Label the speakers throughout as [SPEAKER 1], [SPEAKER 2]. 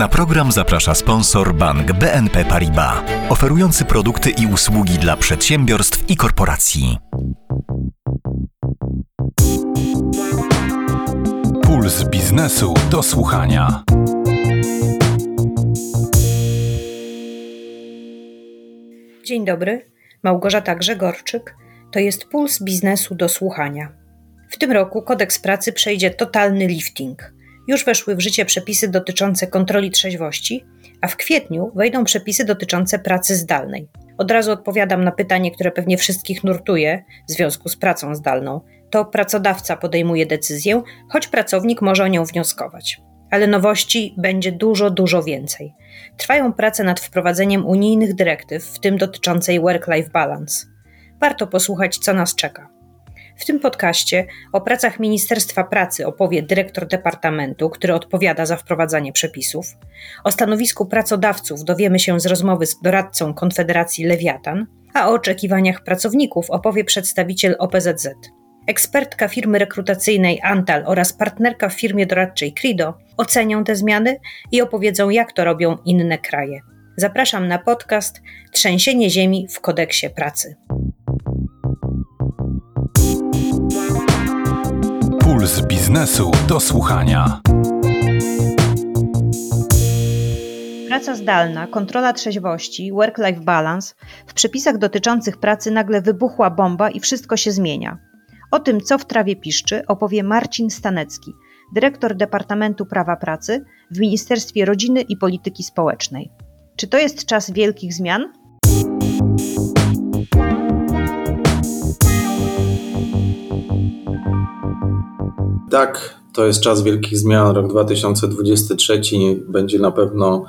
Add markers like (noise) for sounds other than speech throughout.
[SPEAKER 1] Na program zaprasza sponsor bank BNP Paribas, oferujący produkty i usługi dla przedsiębiorstw i korporacji. Puls biznesu do słuchania.
[SPEAKER 2] Dzień dobry, Małgorzata Grzegorczyk. To jest Puls biznesu do słuchania. W tym roku kodeks pracy przejdzie totalny lifting. Już weszły w życie przepisy dotyczące kontroli trzeźwości, a w kwietniu wejdą przepisy dotyczące pracy zdalnej. Od razu odpowiadam na pytanie, które pewnie wszystkich nurtuje w związku z pracą zdalną. To pracodawca podejmuje decyzję, choć pracownik może o nią wnioskować. Ale nowości będzie dużo, dużo więcej. Trwają prace nad wprowadzeniem unijnych dyrektyw, w tym dotyczącej work-life balance. Warto posłuchać, co nas czeka. W tym podcaście o pracach Ministerstwa Pracy opowie dyrektor departamentu, który odpowiada za wprowadzanie przepisów. O stanowisku pracodawców dowiemy się z rozmowy z doradcą Konfederacji Lewiatan, a o oczekiwaniach pracowników opowie przedstawiciel OPZZ. Ekspertka firmy rekrutacyjnej Antal oraz partnerka w firmie doradczej Crido ocenią te zmiany i opowiedzą, jak to robią inne kraje. Zapraszam na podcast Trzęsienie ziemi w kodeksie pracy.
[SPEAKER 1] Puls biznesu do słuchania.
[SPEAKER 2] Praca zdalna, kontrola trzeźwości, work-life balance. W przepisach dotyczących pracy nagle wybuchła bomba i wszystko się zmienia. O tym, co w trawie piszczy, opowie Marcin Stanecki, dyrektor Departamentu Prawa Pracy w Ministerstwie Rodziny i Polityki Społecznej. Czy to jest czas wielkich zmian?
[SPEAKER 3] Tak, to jest czas wielkich zmian. Rok 2023 będzie na pewno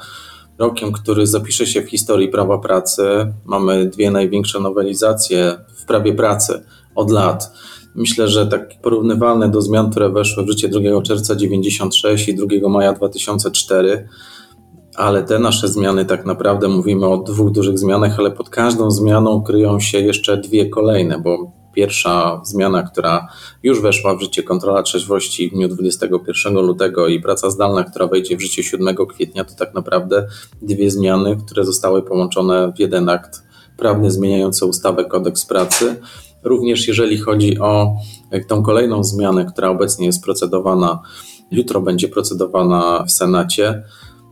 [SPEAKER 3] rokiem, który zapisze się w historii prawa pracy. Mamy dwie największe nowelizacje w prawie pracy od lat. Myślę, że tak porównywalne do zmian, które weszły w życie 2 czerwca 1996 i 2 maja 2004 ale te nasze zmiany, tak naprawdę mówimy o dwóch dużych zmianach, ale pod każdą zmianą kryją się jeszcze dwie kolejne, bo pierwsza zmiana, która już weszła w życie, kontrola trzeźwości w dniu 21 lutego i praca zdalna, która wejdzie w życie 7 kwietnia, to tak naprawdę dwie zmiany, które zostały połączone w jeden akt prawny zmieniający ustawę kodeks pracy. Również jeżeli chodzi o tą kolejną zmianę, która obecnie jest procedowana, jutro będzie procedowana w Senacie,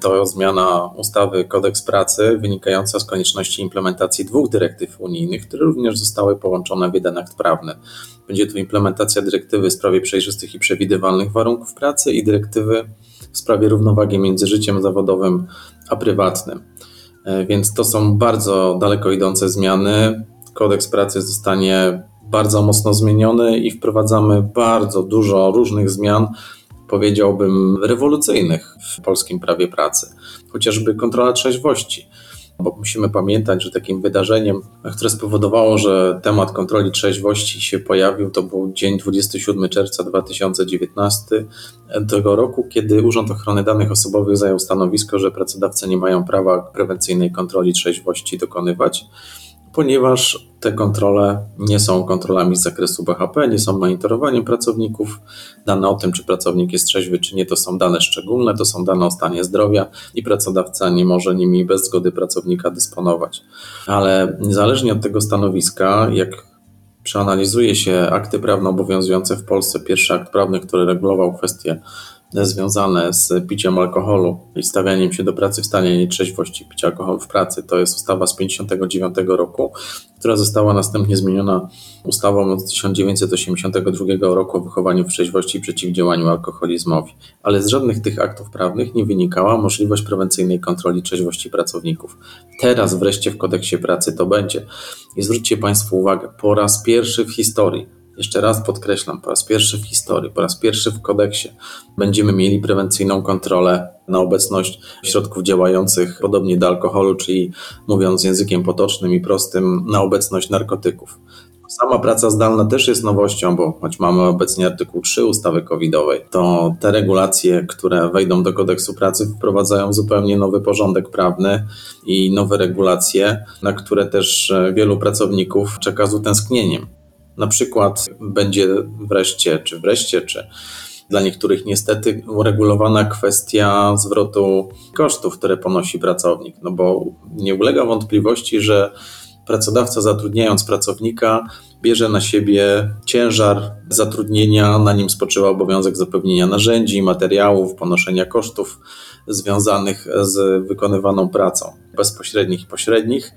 [SPEAKER 3] to zmiana ustawy Kodeks Pracy wynikająca z konieczności implementacji dwóch dyrektyw unijnych, które również zostały połączone w jeden akt prawny. Będzie to implementacja dyrektywy w sprawie przejrzystych i przewidywalnych warunków pracy i dyrektywy w sprawie równowagi między życiem zawodowym a prywatnym. E, więc to są bardzo daleko idące zmiany. Kodeks pracy zostanie bardzo mocno zmieniony i wprowadzamy bardzo dużo różnych zmian, powiedziałbym, rewolucyjnych w polskim prawie pracy, chociażby kontrola trzeźwości. Bo musimy pamiętać, że takim wydarzeniem, które spowodowało, że temat kontroli trzeźwości się pojawił, to był dzień 27 czerwca 2019 tego roku, kiedy Urząd Ochrony Danych Osobowych zajął stanowisko, że pracodawcy nie mają prawa prewencyjnej kontroli trzeźwości dokonywać ponieważ te kontrole nie są kontrolami z zakresu BHP, nie są monitorowaniem pracowników. Dane o tym, czy pracownik jest trzeźwy, czy nie, to są dane szczególne, to są dane o stanie zdrowia i pracodawca nie może nimi bez zgody pracownika dysponować. Ale niezależnie od tego stanowiska, jak przeanalizuje się akty prawne obowiązujące w Polsce, pierwszy akt prawny, który regulował kwestie związane z piciem alkoholu i stawianiem się do pracy w stanie nietrzeźwości picia alkoholu w pracy. To jest ustawa z 1959 roku, która została następnie zmieniona ustawą z 1982 roku o wychowaniu w trzeźwości i przeciwdziałaniu alkoholizmowi. Ale z żadnych tych aktów prawnych nie wynikała możliwość prewencyjnej kontroli trzeźwości pracowników. Teraz wreszcie w kodeksie pracy to będzie. I zwróćcie Państwo uwagę, po raz pierwszy w historii jeszcze raz podkreślam, po raz pierwszy w historii, po raz pierwszy w kodeksie będziemy mieli prewencyjną kontrolę na obecność środków działających podobnie do alkoholu, czyli mówiąc językiem potocznym i prostym, na obecność narkotyków. Sama praca zdalna też jest nowością, bo choć mamy obecnie artykuł 3 ustawy covidowej, to te regulacje, które wejdą do kodeksu pracy, wprowadzają zupełnie nowy porządek prawny i nowe regulacje, na które też wielu pracowników czeka z utęsknieniem. Na przykład będzie wreszcie, czy wreszcie, czy Dla niektórych niestety uregulowana kwestia zwrotu kosztów, które ponosi pracownik, no bo nie ulega wątpliwości, że pracodawca zatrudniając pracownika bierze na siebie ciężar zatrudnienia, na nim spoczywa obowiązek zapewnienia narzędzi, materiałów, ponoszenia kosztów związanych z wykonywaną pracą, bezpośrednich i pośrednich.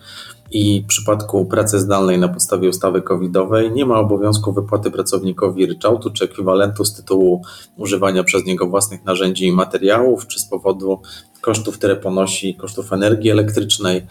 [SPEAKER 3] I w przypadku pracy zdalnej na podstawie ustawy covidowej nie ma obowiązku wypłaty pracownikowi ryczałtu czy ekwiwalentu z tytułu używania przez niego własnych narzędzi i materiałów, czy z powodu kosztów, które ponosi, kosztów energii elektrycznej,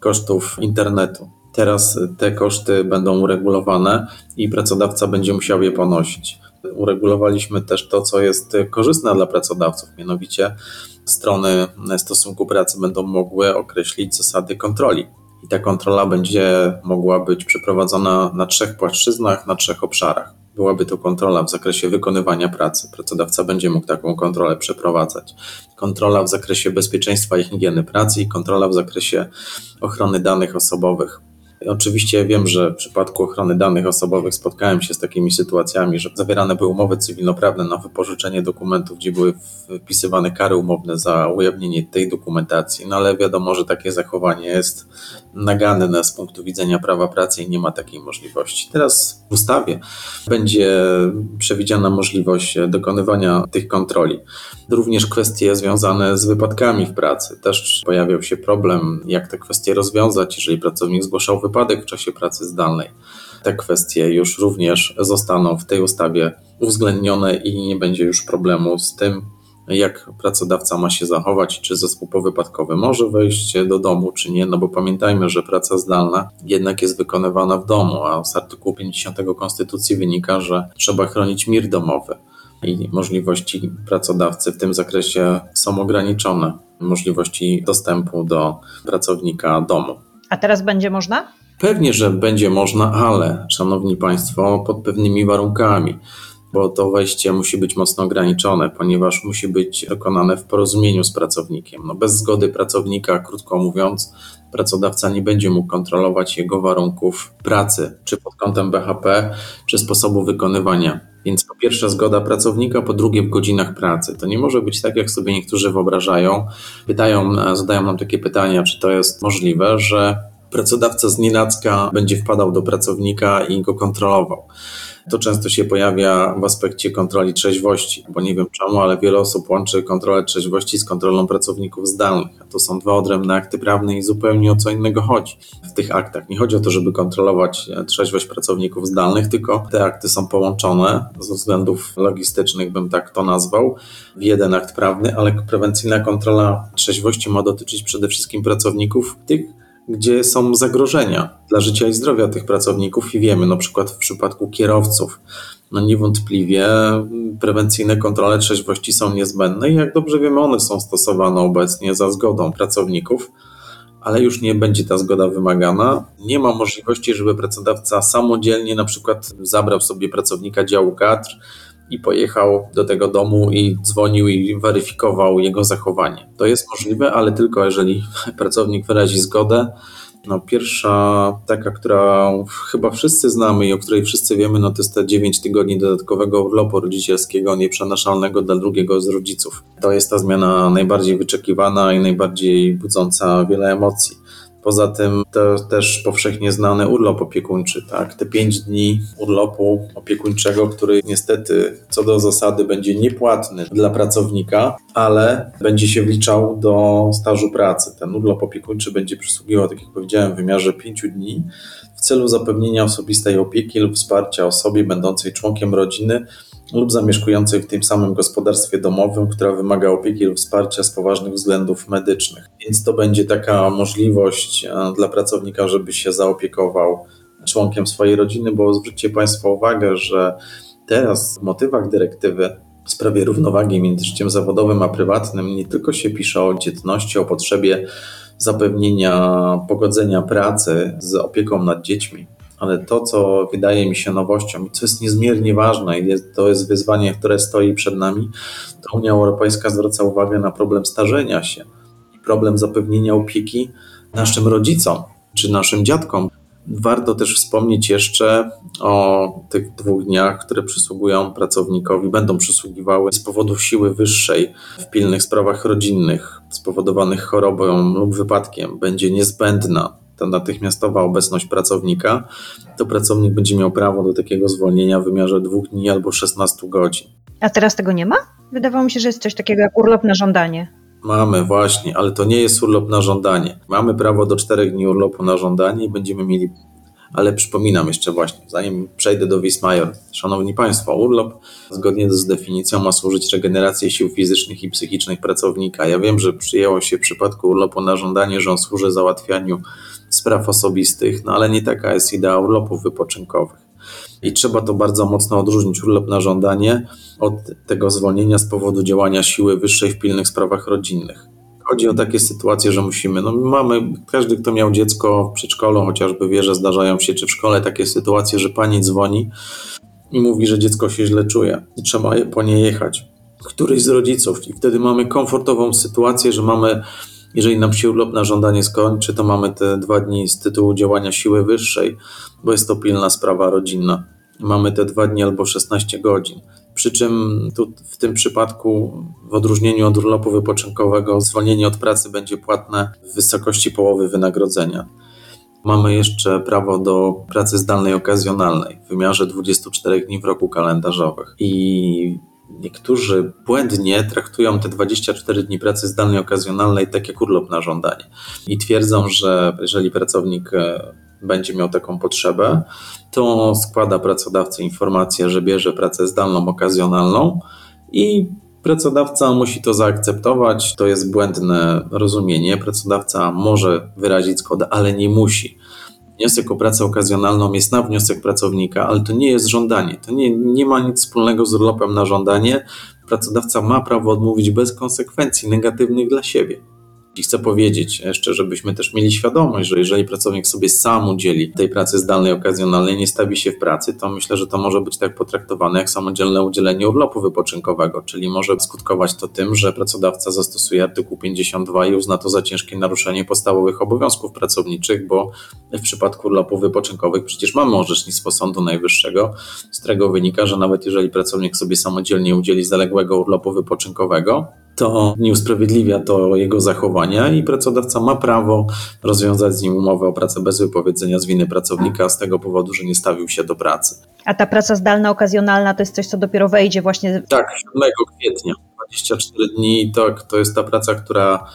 [SPEAKER 3] kosztów internetu. Teraz te koszty będą uregulowane i pracodawca będzie musiał je ponosić. Uregulowaliśmy też to, co jest korzystne dla pracodawców, mianowicie strony stosunku pracy będą mogły określić zasady kontroli. I ta kontrola będzie mogła być przeprowadzona na trzech płaszczyznach, na trzech obszarach. Byłaby to kontrola w zakresie wykonywania pracy. Pracodawca będzie mógł taką kontrolę przeprowadzać. Kontrola w zakresie bezpieczeństwa i higieny pracy i kontrola w zakresie ochrony danych osobowych. Oczywiście wiem, że w przypadku ochrony danych osobowych spotkałem się z takimi sytuacjami, że zawierane były umowy cywilnoprawne na wypożyczenie dokumentów, gdzie były wpisywane kary umowne za ujawnienie tej dokumentacji, no ale wiadomo, że takie zachowanie jest naganne z punktu widzenia prawa pracy i nie ma takiej możliwości. Teraz w ustawie będzie przewidziana możliwość dokonywania tych kontroli. Również kwestie związane z wypadkami w pracy. Też pojawiał się problem, jak te kwestie rozwiązać, jeżeli pracownik zgłaszał wypadek w czasie pracy zdalnej. Te kwestie już również zostaną w tej ustawie uwzględnione i nie będzie już problemu z tym, jak pracodawca ma się zachować, czy zespół powypadkowy może wejść do domu, czy nie, no bo pamiętajmy, że praca zdalna jednak jest wykonywana w domu, a z artykułu 50 Konstytucji wynika, że trzeba chronić mir domowy i możliwości pracodawcy w tym zakresie są ograniczone, możliwości dostępu do pracownika domu.
[SPEAKER 2] A teraz będzie można?
[SPEAKER 3] Pewnie, że będzie można, ale, szanowni państwo, pod pewnymi warunkami bo to wejście musi być mocno ograniczone, ponieważ musi być dokonane w porozumieniu z pracownikiem. No bez zgody pracownika, krótko mówiąc, pracodawca nie będzie mógł kontrolować jego warunków pracy, czy pod kątem BHP, czy sposobu wykonywania. Więc po pierwsze zgoda pracownika, po drugie w godzinach pracy. To nie może być tak, jak sobie niektórzy wyobrażają. Pytają, zadają nam takie pytania, czy to jest możliwe, że pracodawca z nienacka będzie wpadał do pracownika i go kontrolował. To często się pojawia w aspekcie kontroli trzeźwości, bo nie wiem czemu, ale wiele osób łączy kontrolę trzeźwości z kontrolą pracowników zdalnych. To są dwa odrębne akty prawne i zupełnie o co innego chodzi w tych aktach. Nie chodzi o to, żeby kontrolować trzeźwość pracowników zdalnych, tylko te akty są połączone ze względów logistycznych, bym tak to nazwał, w jeden akt prawny, ale prewencyjna kontrola trzeźwości ma dotyczyć przede wszystkim pracowników tych, gdzie są zagrożenia dla życia i zdrowia tych pracowników i wiemy, na przykład w przypadku kierowców, no niewątpliwie prewencyjne kontrole trzeźwości są niezbędne i jak dobrze wiemy, one są stosowane obecnie za zgodą pracowników, ale już nie będzie ta zgoda wymagana. Nie ma możliwości, żeby pracodawca samodzielnie na przykład zabrał sobie pracownika działu kadr i pojechał do tego domu i dzwonił i weryfikował jego zachowanie. To jest możliwe, ale tylko jeżeli (laughs) pracownik wyrazi zgodę. No, pierwsza taka, która chyba wszyscy znamy i o której wszyscy wiemy, no to jest te 9 tygodni dodatkowego urlopu rodzicielskiego nieprzenaszalnego dla drugiego z rodziców. To jest ta zmiana najbardziej wyczekiwana i najbardziej budząca wiele emocji. Poza tym to też powszechnie znany urlop opiekuńczy, tak? Te pięć dni urlopu opiekuńczego, który niestety co do zasady będzie niepłatny dla pracownika, ale będzie się wliczał do stażu pracy. Ten urlop opiekuńczy będzie przysługiwał, tak jak powiedziałem, w wymiarze pięciu dni w celu zapewnienia osobistej opieki lub wsparcia osobie będącej członkiem rodziny lub zamieszkującej w tym samym gospodarstwie domowym, która wymaga opieki lub wsparcia z poważnych względów medycznych. Więc to będzie taka możliwość e, dla pracownika, żeby się zaopiekował członkiem swojej rodziny, bo zwróćcie Państwo uwagę, że teraz w motywach dyrektywy w sprawie równowagi między życiem zawodowym a prywatnym nie tylko się pisze o dzietności, o potrzebie zapewnienia pogodzenia pracy z opieką nad dziećmi, ale to, co wydaje mi się nowością co jest niezmiernie ważne i jest, to jest wyzwanie, które stoi przed nami, to Unia Europejska zwraca uwagę na problem starzenia się i problem zapewnienia opieki naszym rodzicom czy naszym dziadkom, Warto też wspomnieć jeszcze o tych dwóch dniach, które przysługują pracownikowi, będą przysługiwały z powodu siły wyższej w pilnych sprawach rodzinnych spowodowanych chorobą lub wypadkiem. Będzie niezbędna ta natychmiastowa obecność pracownika, to pracownik będzie miał prawo do takiego zwolnienia w wymiarze dwóch dni albo 16 godzin.
[SPEAKER 2] A teraz tego nie ma? Wydawało mi się, że jest coś takiego jak urlop na żądanie.
[SPEAKER 3] Mamy właśnie, ale to nie jest urlop na żądanie. Mamy prawo do czterech dni urlopu na żądanie i będziemy mieli. Ale przypominam jeszcze właśnie, zanim przejdę do Wismajor, Szanowni Państwo, urlop zgodnie z definicją ma służyć regeneracji sił fizycznych i psychicznych pracownika. Ja wiem, że przyjęło się w przypadku urlopu na żądanie, że on służy załatwianiu spraw osobistych, no ale nie taka jest idea urlopów wypoczynkowych. I trzeba to bardzo mocno odróżnić urlop na żądanie od tego zwolnienia z powodu działania siły wyższej w pilnych sprawach rodzinnych. Chodzi o takie sytuacje, że musimy, no mamy, każdy kto miał dziecko w przedszkolu chociażby wie, że zdarzają się, czy w szkole takie sytuacje, że pani dzwoni i mówi, że dziecko się źle czuje i trzeba po nie jechać. Któryś z rodziców i wtedy mamy komfortową sytuację, że mamy jeżeli nam się urlop na żądanie skończy, to mamy te dwa dni z tytułu działania siły wyższej, bo jest to pilna sprawa rodzinna. Mamy te dwa dni albo 16 godzin. Przy czym tu w tym przypadku, w odróżnieniu od urlopu wypoczynkowego, zwolnienie od pracy będzie płatne w wysokości połowy wynagrodzenia. Mamy jeszcze prawo do pracy zdalnej okazjonalnej w wymiarze 24 dni w roku kalendarzowych. I niektórzy błędnie traktują te 24 dni pracy zdalnej okazjonalnej tak jak urlop na żądanie i twierdzą, że jeżeli pracownik e, będzie miał taką potrzebę, to składa pracodawcy informację, że bierze pracę zdalną okazjonalną i pracodawca musi to zaakceptować. To jest błędne rozumienie. Pracodawca może wyrazić zgodę, ale nie musi wniosek o pracę okazjonalną jest na wniosek pracownika, ale to nie jest żądanie. To nie, nie ma nic wspólnego z urlopem na żądanie. Pracodawca ma prawo odmówić bez konsekwencji negatywnych dla siebie. I chcę powiedzieć jeszcze, żebyśmy też mieli świadomość, że jeżeli pracownik sobie sam udzieli tej pracy zdalnej, okazjonalnej, nie stawi się w pracy, to myślę, że to może być tak potraktowane jak samodzielne udzielenie urlopu wypoczynkowego, czyli może skutkować to tym, że pracodawca zastosuje artykuł 52 i uzna to za ciężkie naruszenie podstawowych obowiązków pracowniczych, bo w przypadku urlopów wypoczynkowych przecież mamy orzecznictwo Sądu Najwyższego, z którego wynika, że nawet jeżeli pracownik sobie samodzielnie udzieli zaległego urlopu wypoczynkowego, to nie usprawiedliwia to jego zachowania i pracodawca ma prawo rozwiązać z nim umowę o pracę bez wypowiedzenia z winy pracownika z tego powodu, że nie stawił się do pracy.
[SPEAKER 2] A ta praca zdalna, okazjonalna to jest coś, co dopiero wejdzie właśnie.
[SPEAKER 3] Tak, 7 kwietnia, 24 dni, tak, to jest ta praca, która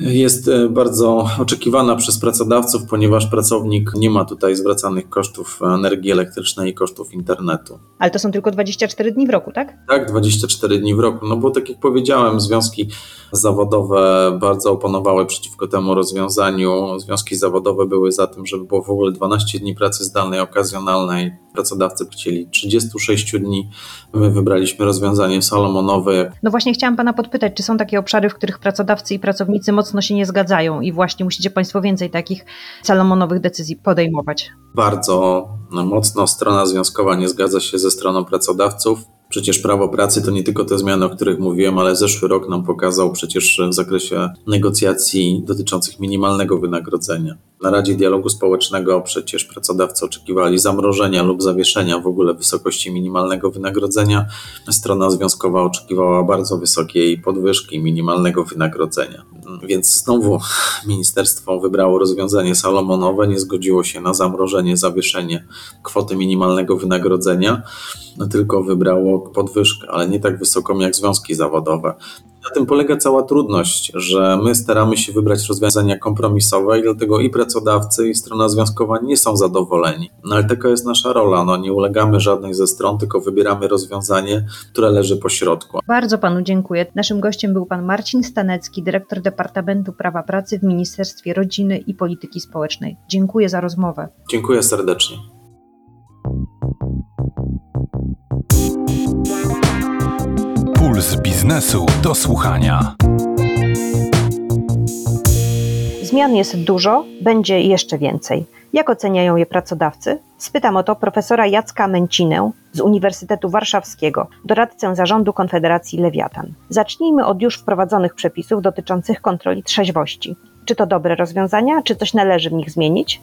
[SPEAKER 3] jest e, bardzo oczekiwana przez pracodawców, ponieważ pracownik nie ma tutaj zwracanych kosztów energii elektrycznej i kosztów internetu.
[SPEAKER 2] Ale to są tylko 24 dni w roku, tak?
[SPEAKER 3] Tak, 24 dni w roku. No bo tak jak powiedziałem, związki zawodowe bardzo oponowały przeciwko temu rozwiązaniu. Związki zawodowe były za tym, żeby było w ogóle 12 dni pracy zdalnej, okazjonalnej. Pracodawcy chcieli 36 dni. My wybraliśmy rozwiązanie salomonowe.
[SPEAKER 2] No właśnie chciałam Pana podpytać, czy są takie obszary, w których pracodawcy i pracownicy mocno się nie zgadzają i właśnie musicie Państwo więcej takich salomonowych decyzji podejmować?
[SPEAKER 3] Bardzo mocno strona związkowa nie zgadza się ze stroną pracodawców. Przecież prawo pracy to nie tylko te zmiany, o których mówiłem, ale zeszły rok nam pokazał przecież w zakresie negocjacji dotyczących minimalnego wynagrodzenia. Na Radzie Dialogu Społecznego przecież pracodawcy oczekiwali zamrożenia lub zawieszenia w ogóle wysokości minimalnego wynagrodzenia. Strona związkowa oczekiwała bardzo wysokiej podwyżki minimalnego wynagrodzenia. Więc znowu ministerstwo wybrało rozwiązanie salomonowe, nie zgodziło się na zamrożenie, zawieszenie kwoty minimalnego wynagrodzenia, tylko wybrało podwyżkę, ale nie tak wysoką jak związki zawodowe. Na tym polega cała trudność, że my staramy się wybrać rozwiązania kompromisowe i dlatego i pracodawcy, i strona związkowa nie są zadowoleni. No ale taka jest nasza rola. No, nie ulegamy żadnej ze stron, tylko wybieramy rozwiązanie, które leży po środku.
[SPEAKER 2] Bardzo panu dziękuję. Naszym gościem był pan Marcin Stanecki, dyrektor Departamentu Prawa Pracy w Ministerstwie Rodziny i Polityki Społecznej. Dziękuję za rozmowę.
[SPEAKER 3] Dziękuję serdecznie.
[SPEAKER 1] Biznesu do słuchania.
[SPEAKER 2] Zmian jest dużo, będzie jeszcze więcej. Jak oceniają je pracodawcy? Spytam o to profesora Jacka Męcinę z Uniwersytetu Warszawskiego, doradcę zarządu Konfederacji Lewiatan. Zacznijmy od już wprowadzonych przepisów dotyczących kontroli trzeźwości. Czy to dobre rozwiązania, czy coś należy w nich zmienić?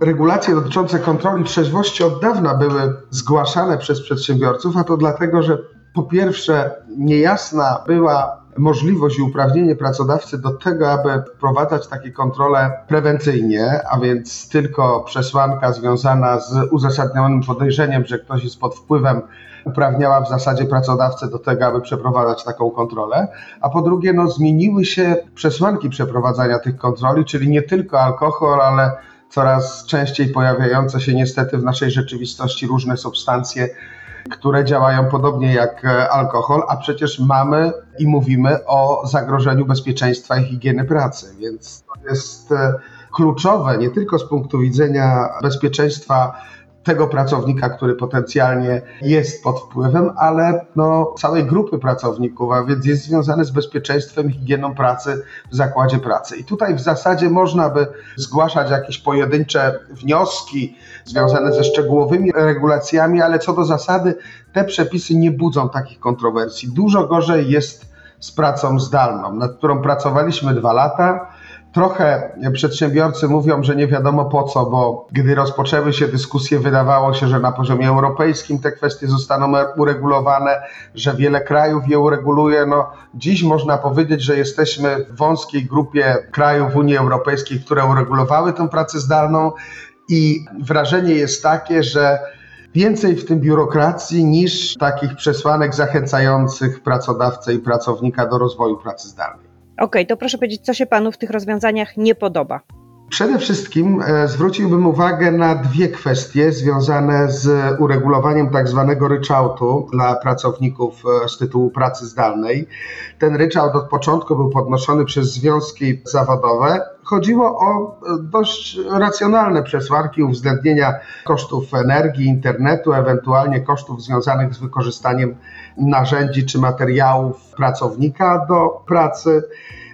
[SPEAKER 4] Regulacje dotyczące kontroli trzeźwości od dawna były zgłaszane przez przedsiębiorców, a to dlatego, że po pierwsze niejasna była możliwość i uprawnienie pracodawcy do tego, aby wprowadzać takie kontrole prewencyjnie, a więc tylko przesłanka związana z uzasadnionym podejrzeniem, że ktoś jest pod wpływem, uprawniała w zasadzie pracodawcę do tego, aby przeprowadzać taką kontrolę. A po drugie, no, zmieniły się przesłanki przeprowadzania tych kontroli, czyli nie tylko alkohol, ale coraz częściej pojawiające się niestety w naszej rzeczywistości różne substancje, które działają podobnie jak e, alkohol, a przecież mamy i mówimy o zagrożeniu bezpieczeństwa i higieny pracy, więc to jest e, kluczowe nie tylko z punktu widzenia bezpieczeństwa tego pracownika, który potencjalnie jest pod wpływem, ale no, całej grupy pracowników, a więc jest związany z bezpieczeństwem, higieną pracy w zakładzie pracy. I tutaj w zasadzie można by zgłaszać jakieś pojedyncze wnioski związane ze szczegółowymi regulacjami, ale co do zasady te przepisy nie budzą takich kontrowersji. Dużo gorzej jest z pracą zdalną, nad którą pracowaliśmy dwa lata Trochę przedsiębiorcy mówią, że nie wiadomo po co, bo gdy rozpoczęły się dyskusje, wydawało się, że na poziomie europejskim te kwestie zostaną uregulowane, że wiele krajów je ureguluje. No, dziś można powiedzieć, że jesteśmy w wąskiej grupie krajów Unii Europejskiej, które uregulowały tę pracę zdalną i wrażenie jest takie, że więcej w tym biurokracji niż takich przesłanek zachęcających pracodawcę i pracownika do rozwoju pracy zdalnej.
[SPEAKER 2] Okej, to proszę powiedzieć, co się panu w tych rozwiązaniach nie podoba?
[SPEAKER 4] Przede wszystkim e, zwróciłbym uwagę na dwie kwestie związane z uregulowaniem tak zwanego ryczałtu dla pracowników e, z tytułu pracy zdalnej. Ten ryczałt od początku był podnoszony przez związki zawodowe. Chodziło o e, dość racjonalne przesłanki uwzględnienia kosztów energii, internetu, ewentualnie kosztów związanych z wykorzystaniem narzędzi czy materiałów pracownika do pracy.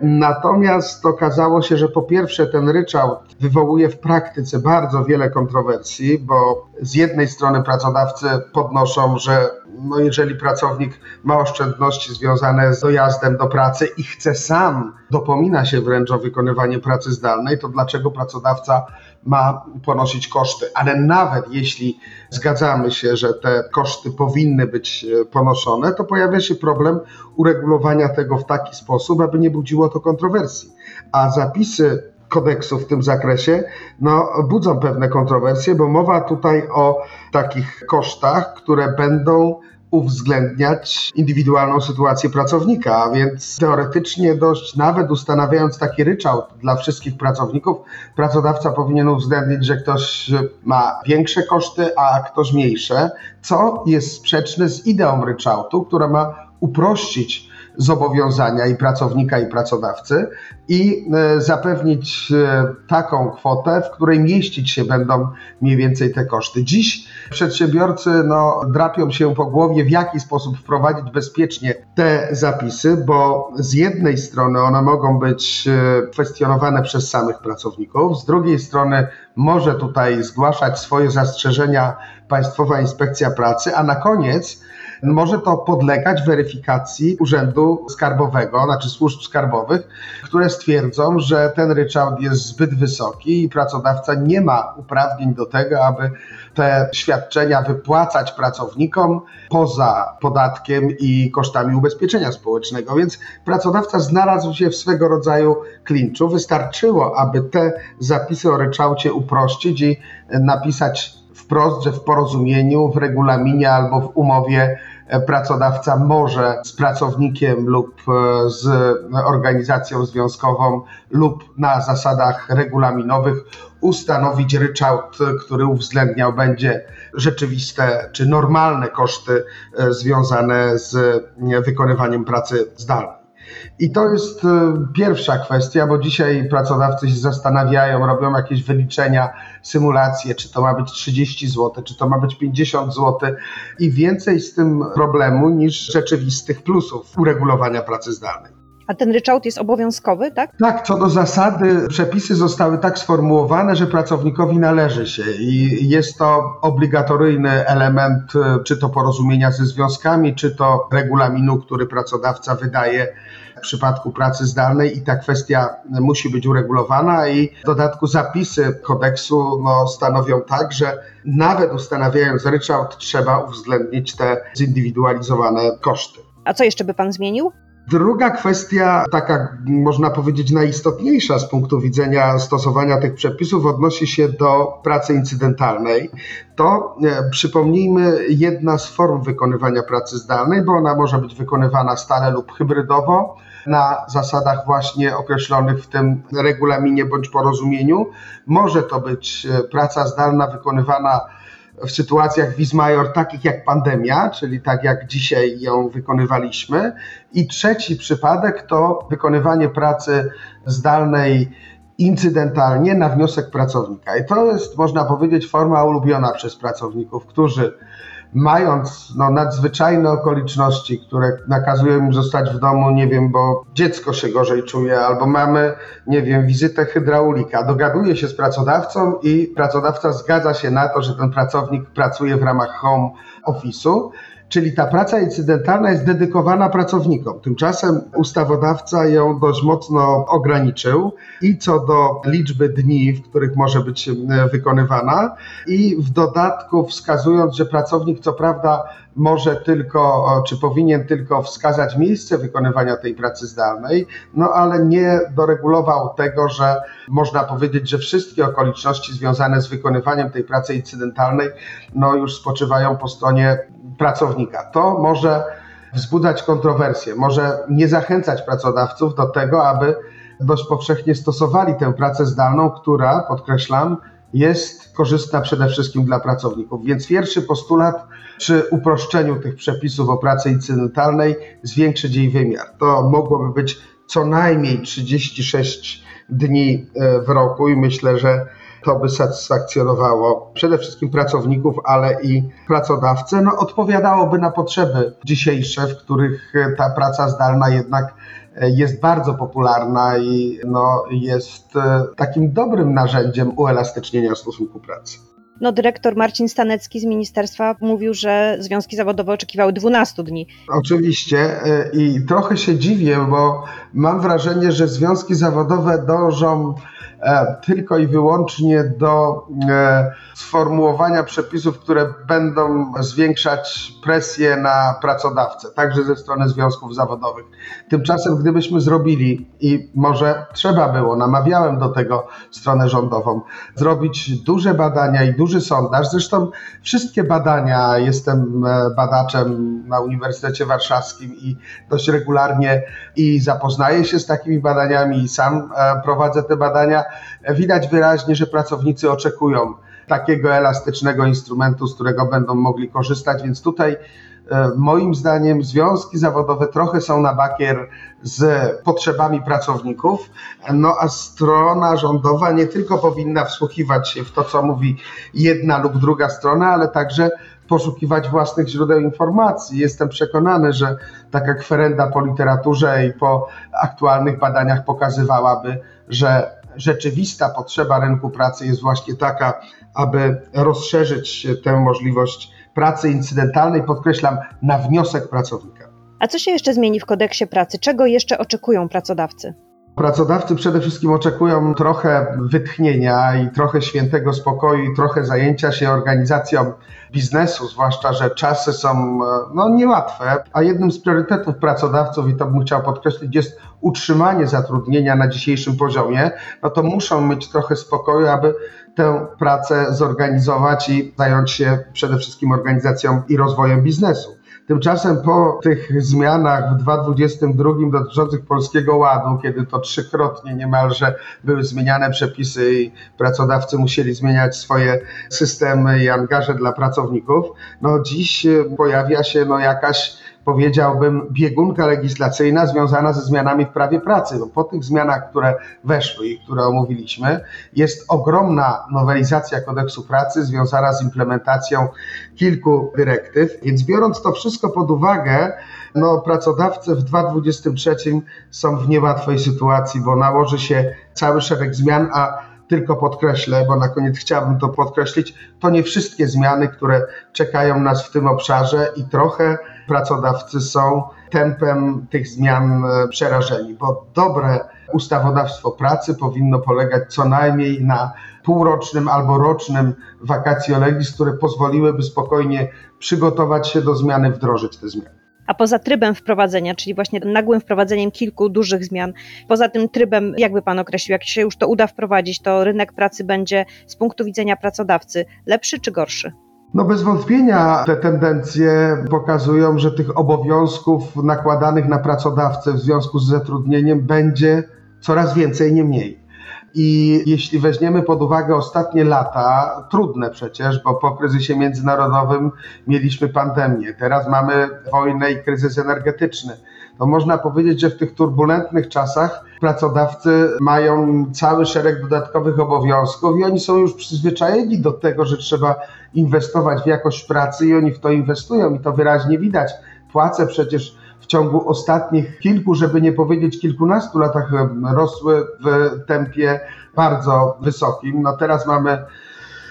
[SPEAKER 4] Natomiast okazało się, że po pierwsze ten ryczałt wywołuje w praktyce bardzo wiele kontrowersji, bo z jednej strony pracodawcy podnoszą, że no jeżeli pracownik ma oszczędności związane z dojazdem do pracy i chce sam, dopomina się wręcz o wykonywanie pracy zdalnej, to dlaczego pracodawca ma ponosić koszty? Ale nawet jeśli zgadzamy się, że te koszty powinny być e, ponoszone, to pojawia się problem uregulowania tego w taki sposób, aby nie budziło to kontrowersji. A zapisy kodeksu w tym zakresie, no, budzą pewne kontrowersje, bo mowa tutaj o takich kosztach, które będą uwzględniać indywidualną sytuację pracownika, a więc teoretycznie dość nawet ustanawiając taki ryczałt dla wszystkich pracowników, pracodawca powinien uwzględnić, że ktoś ma większe koszty, a ktoś mniejsze, co jest sprzeczne z ideą ryczałtu, która ma uprościć zobowiązania i pracownika, i pracodawcy i e, zapewnić e, taką kwotę, w której mieścić się będą mniej więcej te koszty. Dziś przedsiębiorcy no, drapią się po głowie, w jaki sposób wprowadzić bezpiecznie te zapisy, bo z jednej strony one mogą być e, kwestionowane przez samych pracowników, z drugiej strony może tutaj zgłaszać swoje zastrzeżenia Państwowa Inspekcja Pracy, a na koniec może to podlegać weryfikacji Urzędu Skarbowego, znaczy służb skarbowych, które stwierdzą, że ten ryczałt jest zbyt wysoki i pracodawca nie ma uprawnień do tego, aby te świadczenia wypłacać pracownikom poza podatkiem i kosztami ubezpieczenia społecznego. Więc pracodawca znalazł się w swego rodzaju klinczu. Wystarczyło, aby te zapisy o ryczałcie uprościć i napisać wprost, że w porozumieniu, w regulaminie albo w umowie pracodawca może z pracownikiem lub e, z organizacją związkową lub na zasadach regulaminowych ustanowić ryczałt, który uwzględniał będzie rzeczywiste czy normalne koszty e, związane z wykonywaniem pracy zdalnej. I to jest e, pierwsza kwestia, bo dzisiaj pracodawcy się zastanawiają, robią jakieś wyliczenia, symulacje, czy to ma być 30 zł, czy to ma być 50 zł i więcej z tym problemu niż rzeczywistych plusów uregulowania pracy zdalnej.
[SPEAKER 2] A ten ryczałt jest obowiązkowy, tak?
[SPEAKER 4] Tak, co do zasady, przepisy zostały tak sformułowane, że pracownikowi należy się i jest to obligatoryjny element, czy to porozumienia ze związkami, czy to regulaminu, który pracodawca wydaje w przypadku pracy zdalnej i ta kwestia musi być uregulowana i w dodatku zapisy kodeksu no, stanowią tak, że nawet ustanawiając ryczałt trzeba uwzględnić te zindywidualizowane koszty.
[SPEAKER 2] A co jeszcze by pan zmienił?
[SPEAKER 4] Druga kwestia, taka można powiedzieć najistotniejsza z punktu widzenia stosowania tych przepisów, odnosi się do pracy incydentalnej. To e, przypomnijmy jedna z form wykonywania pracy zdalnej, bo ona może być wykonywana stale lub hybrydowo na zasadach właśnie określonych w tym regulaminie bądź porozumieniu. Może to być e, praca zdalna wykonywana w sytuacjach vis major, takich jak pandemia, czyli tak jak dzisiaj ją wykonywaliśmy. I trzeci przypadek to wykonywanie pracy zdalnej incydentalnie na wniosek pracownika. I to jest, można powiedzieć, forma ulubiona przez pracowników, którzy mając no, nadzwyczajne okoliczności, które nakazują im zostać w domu, nie wiem, bo dziecko się gorzej czuje, albo mamy, nie wiem, wizytę hydraulika, dogaduje się z pracodawcą i pracodawca zgadza się na to, że ten pracownik pracuje w ramach home office'u, Czyli ta praca incydentalna jest dedykowana pracownikom. Tymczasem ustawodawca ją dość mocno ograniczył i co do liczby dni, w których może być e, wykonywana, i w dodatku wskazując, że pracownik co prawda może tylko, czy powinien tylko wskazać miejsce wykonywania tej pracy zdalnej, no ale nie doregulował tego, że można powiedzieć, że wszystkie okoliczności związane z wykonywaniem tej pracy incydentalnej no już spoczywają po stronie pracownika. To może wzbudzać kontrowersje, może nie zachęcać pracodawców do tego, aby dość powszechnie stosowali tę pracę zdalną, która, podkreślam, jest korzystna przede wszystkim dla pracowników. Więc pierwszy postulat przy uproszczeniu tych przepisów o pracy incydentalnej zwiększyć jej wymiar. To mogłoby być co najmniej 36 dni e, w roku i myślę, że to by satysfakcjonowało przede wszystkim pracowników, ale i pracodawcę. No, odpowiadałoby na potrzeby dzisiejsze, w których ta praca zdalna jednak jest bardzo popularna i no, jest e, takim dobrym narzędziem uelastycznienia stosunku pracy.
[SPEAKER 2] No, dyrektor Marcin Stanecki z ministerstwa mówił, że związki zawodowe oczekiwały 12 dni.
[SPEAKER 4] Oczywiście e, i trochę się dziwię, bo mam wrażenie, że związki zawodowe dążą E, tylko i wyłącznie do e, sformułowania przepisów, które będą zwiększać presję na pracodawcę, także ze strony związków zawodowych. Tymczasem, gdybyśmy zrobili, i może trzeba było, namawiałem do tego stronę rządową, zrobić duże badania i duży sondaż. Zresztą wszystkie badania, jestem e, badaczem na Uniwersytecie Warszawskim i dość regularnie i zapoznaję się z takimi badaniami i sam prowadzę te badania widać wyraźnie, że pracownicy oczekują takiego elastycznego instrumentu, z którego będą mogli korzystać, więc tutaj e, moim zdaniem związki zawodowe trochę są na bakier z potrzebami pracowników, no a strona rządowa nie tylko powinna wsłuchiwać się w to, co mówi jedna lub druga strona, ale także poszukiwać własnych źródeł informacji. Jestem przekonany, że taka kwerenda po literaturze i po aktualnych badaniach pokazywałaby, że rzeczywista potrzeba rynku pracy jest właśnie taka, aby rozszerzyć tę możliwość pracy incydentalnej, podkreślam, na wniosek pracownika.
[SPEAKER 2] A co się jeszcze zmieni w kodeksie pracy? Czego jeszcze oczekują pracodawcy?
[SPEAKER 4] Pracodawcy przede wszystkim oczekują trochę wytchnienia i trochę świętego spokoju i trochę zajęcia się organizacją biznesu, zwłaszcza, że czasy są no, niełatwe, a jednym z priorytetów pracodawców, i to bym chciał podkreślić, jest utrzymanie zatrudnienia na dzisiejszym poziomie, no to muszą mieć trochę spokoju, aby tę pracę zorganizować i zająć się przede wszystkim organizacją i rozwojem biznesu. Tymczasem po tych zmianach w 2022 dotyczących Polskiego Ładu, kiedy to trzykrotnie niemalże były zmieniane przepisy i pracodawcy musieli zmieniać swoje systemy i angaże dla pracowników, no dziś pojawia się no jakaś powiedziałbym, biegunka legislacyjna związana ze zmianami w prawie pracy. Bo po tych zmianach, które weszły i które omówiliśmy, jest ogromna nowelizacja kodeksu pracy związana z implementacją kilku dyrektyw. Więc biorąc to wszystko pod uwagę, no, pracodawcy w 2023 są w niełatwej sytuacji, bo nałoży się cały szereg zmian, a tylko podkreślę, bo na koniec chciałbym to podkreślić, to nie wszystkie zmiany, które czekają nas w tym obszarze i trochę pracodawcy są tempem tych zmian e, przerażeni, bo dobre ustawodawstwo pracy powinno polegać co najmniej na półrocznym albo rocznym vacatio legis, które pozwoliłyby spokojnie przygotować się do zmiany, wdrożyć te zmiany.
[SPEAKER 2] A poza trybem wprowadzenia, czyli właśnie nagłym wprowadzeniem kilku dużych zmian, poza tym trybem, jakby Pan określił, jak się już to uda wprowadzić, to rynek pracy będzie z punktu widzenia pracodawcy lepszy czy gorszy?
[SPEAKER 4] No bez wątpienia te tendencje pokazują, że tych obowiązków nakładanych na pracodawcę w związku z zatrudnieniem będzie coraz więcej, nie mniej. I jeśli weźmiemy pod uwagę ostatnie lata, trudne przecież, bo po kryzysie międzynarodowym mieliśmy pandemię, teraz mamy wojnę i kryzys energetyczny, to można powiedzieć, że w tych turbulentnych czasach pracodawcy mają cały szereg dodatkowych obowiązków i oni są już przyzwyczajeni do tego, że trzeba inwestować w jakość pracy i oni w to inwestują i to wyraźnie widać. Płace przecież w ciągu ostatnich kilku, żeby nie powiedzieć kilkunastu latach rosły w tempie bardzo wysokim. No teraz mamy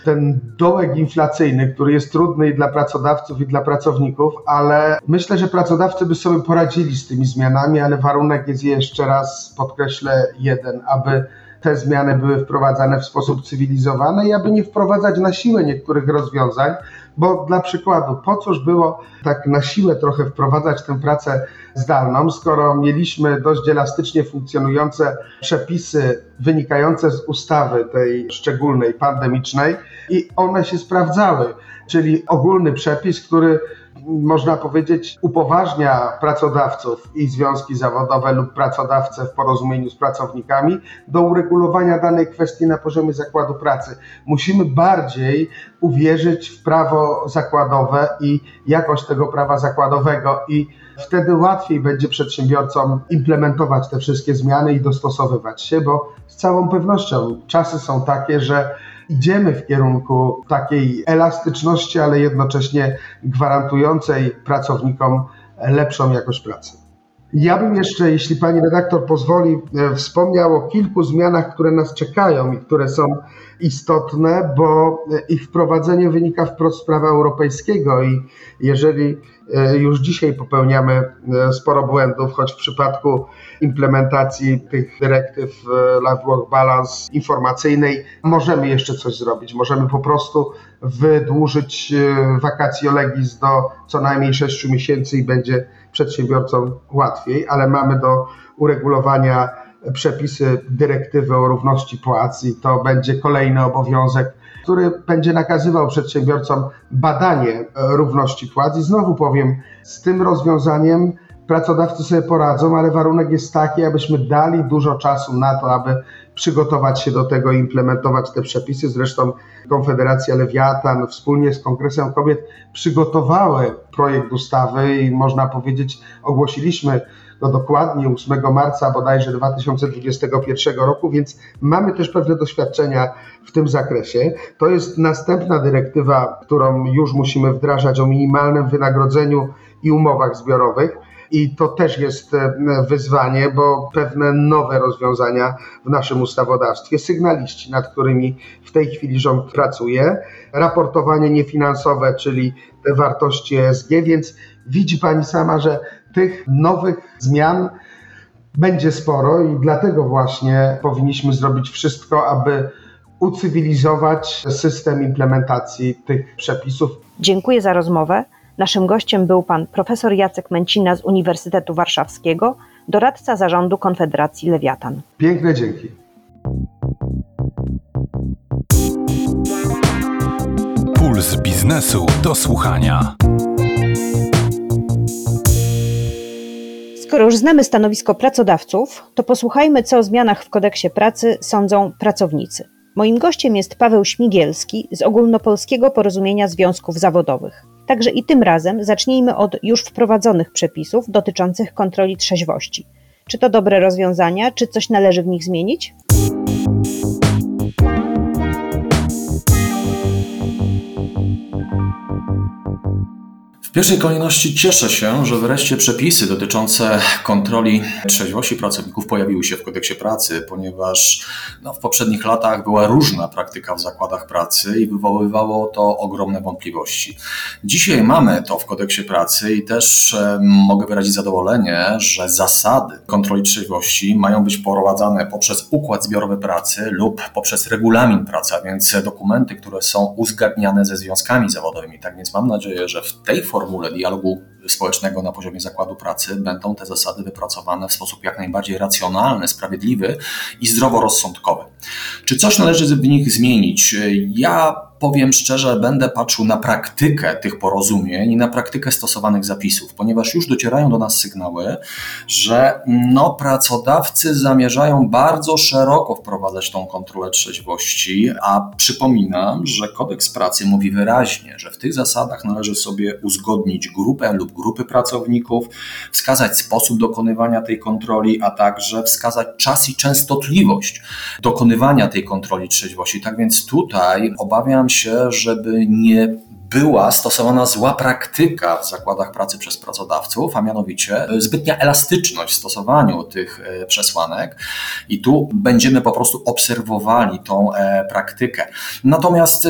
[SPEAKER 4] ten dołek inflacyjny, który jest trudny i dla pracodawców, i dla pracowników, ale myślę, że pracodawcy by sobie poradzili z tymi zmianami, ale warunek jest jeszcze raz, podkreślę, jeden, aby te zmiany były wprowadzane w sposób cywilizowany i aby nie wprowadzać na siłę niektórych rozwiązań, bo dla przykładu, po cóż było tak na siłę trochę wprowadzać tę pracę zdalną, skoro mieliśmy dość elastycznie funkcjonujące przepisy wynikające z ustawy tej szczególnej, pandemicznej i one się sprawdzały, czyli ogólny przepis, który można powiedzieć, upoważnia pracodawców i związki zawodowe lub pracodawcę w porozumieniu z pracownikami do uregulowania danej kwestii na poziomie zakładu pracy. Musimy bardziej uwierzyć w prawo zakładowe i jakość tego prawa zakładowego i wtedy łatwiej będzie przedsiębiorcom implementować te wszystkie zmiany i dostosowywać się, bo z całą pewnością czasy są takie, że idziemy w kierunku takiej elastyczności, ale jednocześnie gwarantującej pracownikom lepszą jakość pracy. Ja bym jeszcze, jeśli pani redaktor pozwoli, e, wspomniał o kilku zmianach, które nas czekają i które są istotne, bo e, ich wprowadzenie wynika wprost z prawa europejskiego i jeżeli e, już dzisiaj popełniamy sporo błędów, choć w przypadku implementacji tych dyrektyw Life Work Balance informacyjnej możemy jeszcze coś zrobić. Możemy po prostu wydłużyć wakacje legis do co najmniej 6 miesięcy i będzie przedsiębiorcom łatwiej, ale mamy do uregulowania przepisy dyrektywy o równości płac i to będzie kolejny obowiązek, który będzie nakazywał przedsiębiorcom badanie równości płac. I znowu powiem, z tym rozwiązaniem pracodawcy sobie poradzą, ale warunek jest taki, abyśmy dali dużo czasu na to, aby przygotować się do tego implementować te przepisy. Zresztą Konfederacja Lewiatan wspólnie z Kongresem Kobiet przygotowały projekt ustawy i można powiedzieć, ogłosiliśmy go dokładnie 8 marca bodajże 2021 roku, więc mamy też pewne doświadczenia w tym zakresie. To jest następna dyrektywa, którą już musimy wdrażać o minimalnym wynagrodzeniu i umowach zbiorowych. I to też jest e, wyzwanie, bo pewne nowe rozwiązania w naszym ustawodawstwie, sygnaliści, nad którymi w tej chwili rząd pracuje, raportowanie niefinansowe, czyli te wartości ESG, więc widzi Pani sama, że tych nowych zmian będzie sporo i dlatego właśnie powinniśmy zrobić wszystko, aby ucywilizować system implementacji tych przepisów.
[SPEAKER 2] Dziękuję za rozmowę. Naszym gościem był pan profesor Jacek Męcina z Uniwersytetu Warszawskiego, doradca zarządu Konfederacji Lewiatan.
[SPEAKER 4] Piękne dzięki.
[SPEAKER 1] Puls biznesu do słuchania.
[SPEAKER 2] Skoro już znamy stanowisko pracodawców, to posłuchajmy, co o zmianach w kodeksie pracy sądzą pracownicy. Moim gościem jest Paweł Śmigielski z Ogólnopolskiego Porozumienia Związków Zawodowych. Także i tym razem zacznijmy od już wprowadzonych przepisów dotyczących kontroli trzeźwości. Czy to dobre rozwiązania, czy coś należy w nich zmienić?
[SPEAKER 5] Pierwszej kolejności cieszę się, że wreszcie przepisy dotyczące kontroli trzeźwości pracowników pojawiły się w kodeksie pracy, ponieważ no, w poprzednich latach była różna praktyka w zakładach pracy i wywoływało to ogromne wątpliwości. Dzisiaj mamy to w kodeksie pracy i też e, mogę wyrazić zadowolenie, że zasady kontroli trzeźwości mają być prowadzone poprzez układ zbiorowy pracy lub poprzez regulamin pracy, a więc dokumenty, które są uzgadniane ze związkami zawodowymi. Tak więc mam nadzieję, że w tej formie formule dialogu społecznego na poziomie zakładu pracy będą te zasady wypracowane w sposób jak najbardziej racjonalny, sprawiedliwy i zdroworozsądkowy. Czy coś należy w nich zmienić? Ja powiem szczerze, będę patrzył na praktykę tych porozumień i na praktykę stosowanych zapisów, ponieważ już docierają do nas sygnały, że no, pracodawcy zamierzają bardzo szeroko wprowadzać tą kontrolę trzeźwości, a przypominam, że kodeks pracy mówi wyraźnie, że w tych zasadach należy sobie uzgodnić grupę lub grupy pracowników, wskazać sposób dokonywania tej kontroli, a także wskazać czas i częstotliwość dokonywania tej kontroli trzeźwości. Tak więc tutaj obawiam się, żeby nie była stosowana zła praktyka w zakładach pracy przez pracodawców, a mianowicie zbytnia elastyczność w stosowaniu tych e, przesłanek i tu będziemy po prostu obserwowali tą e, praktykę. Natomiast e,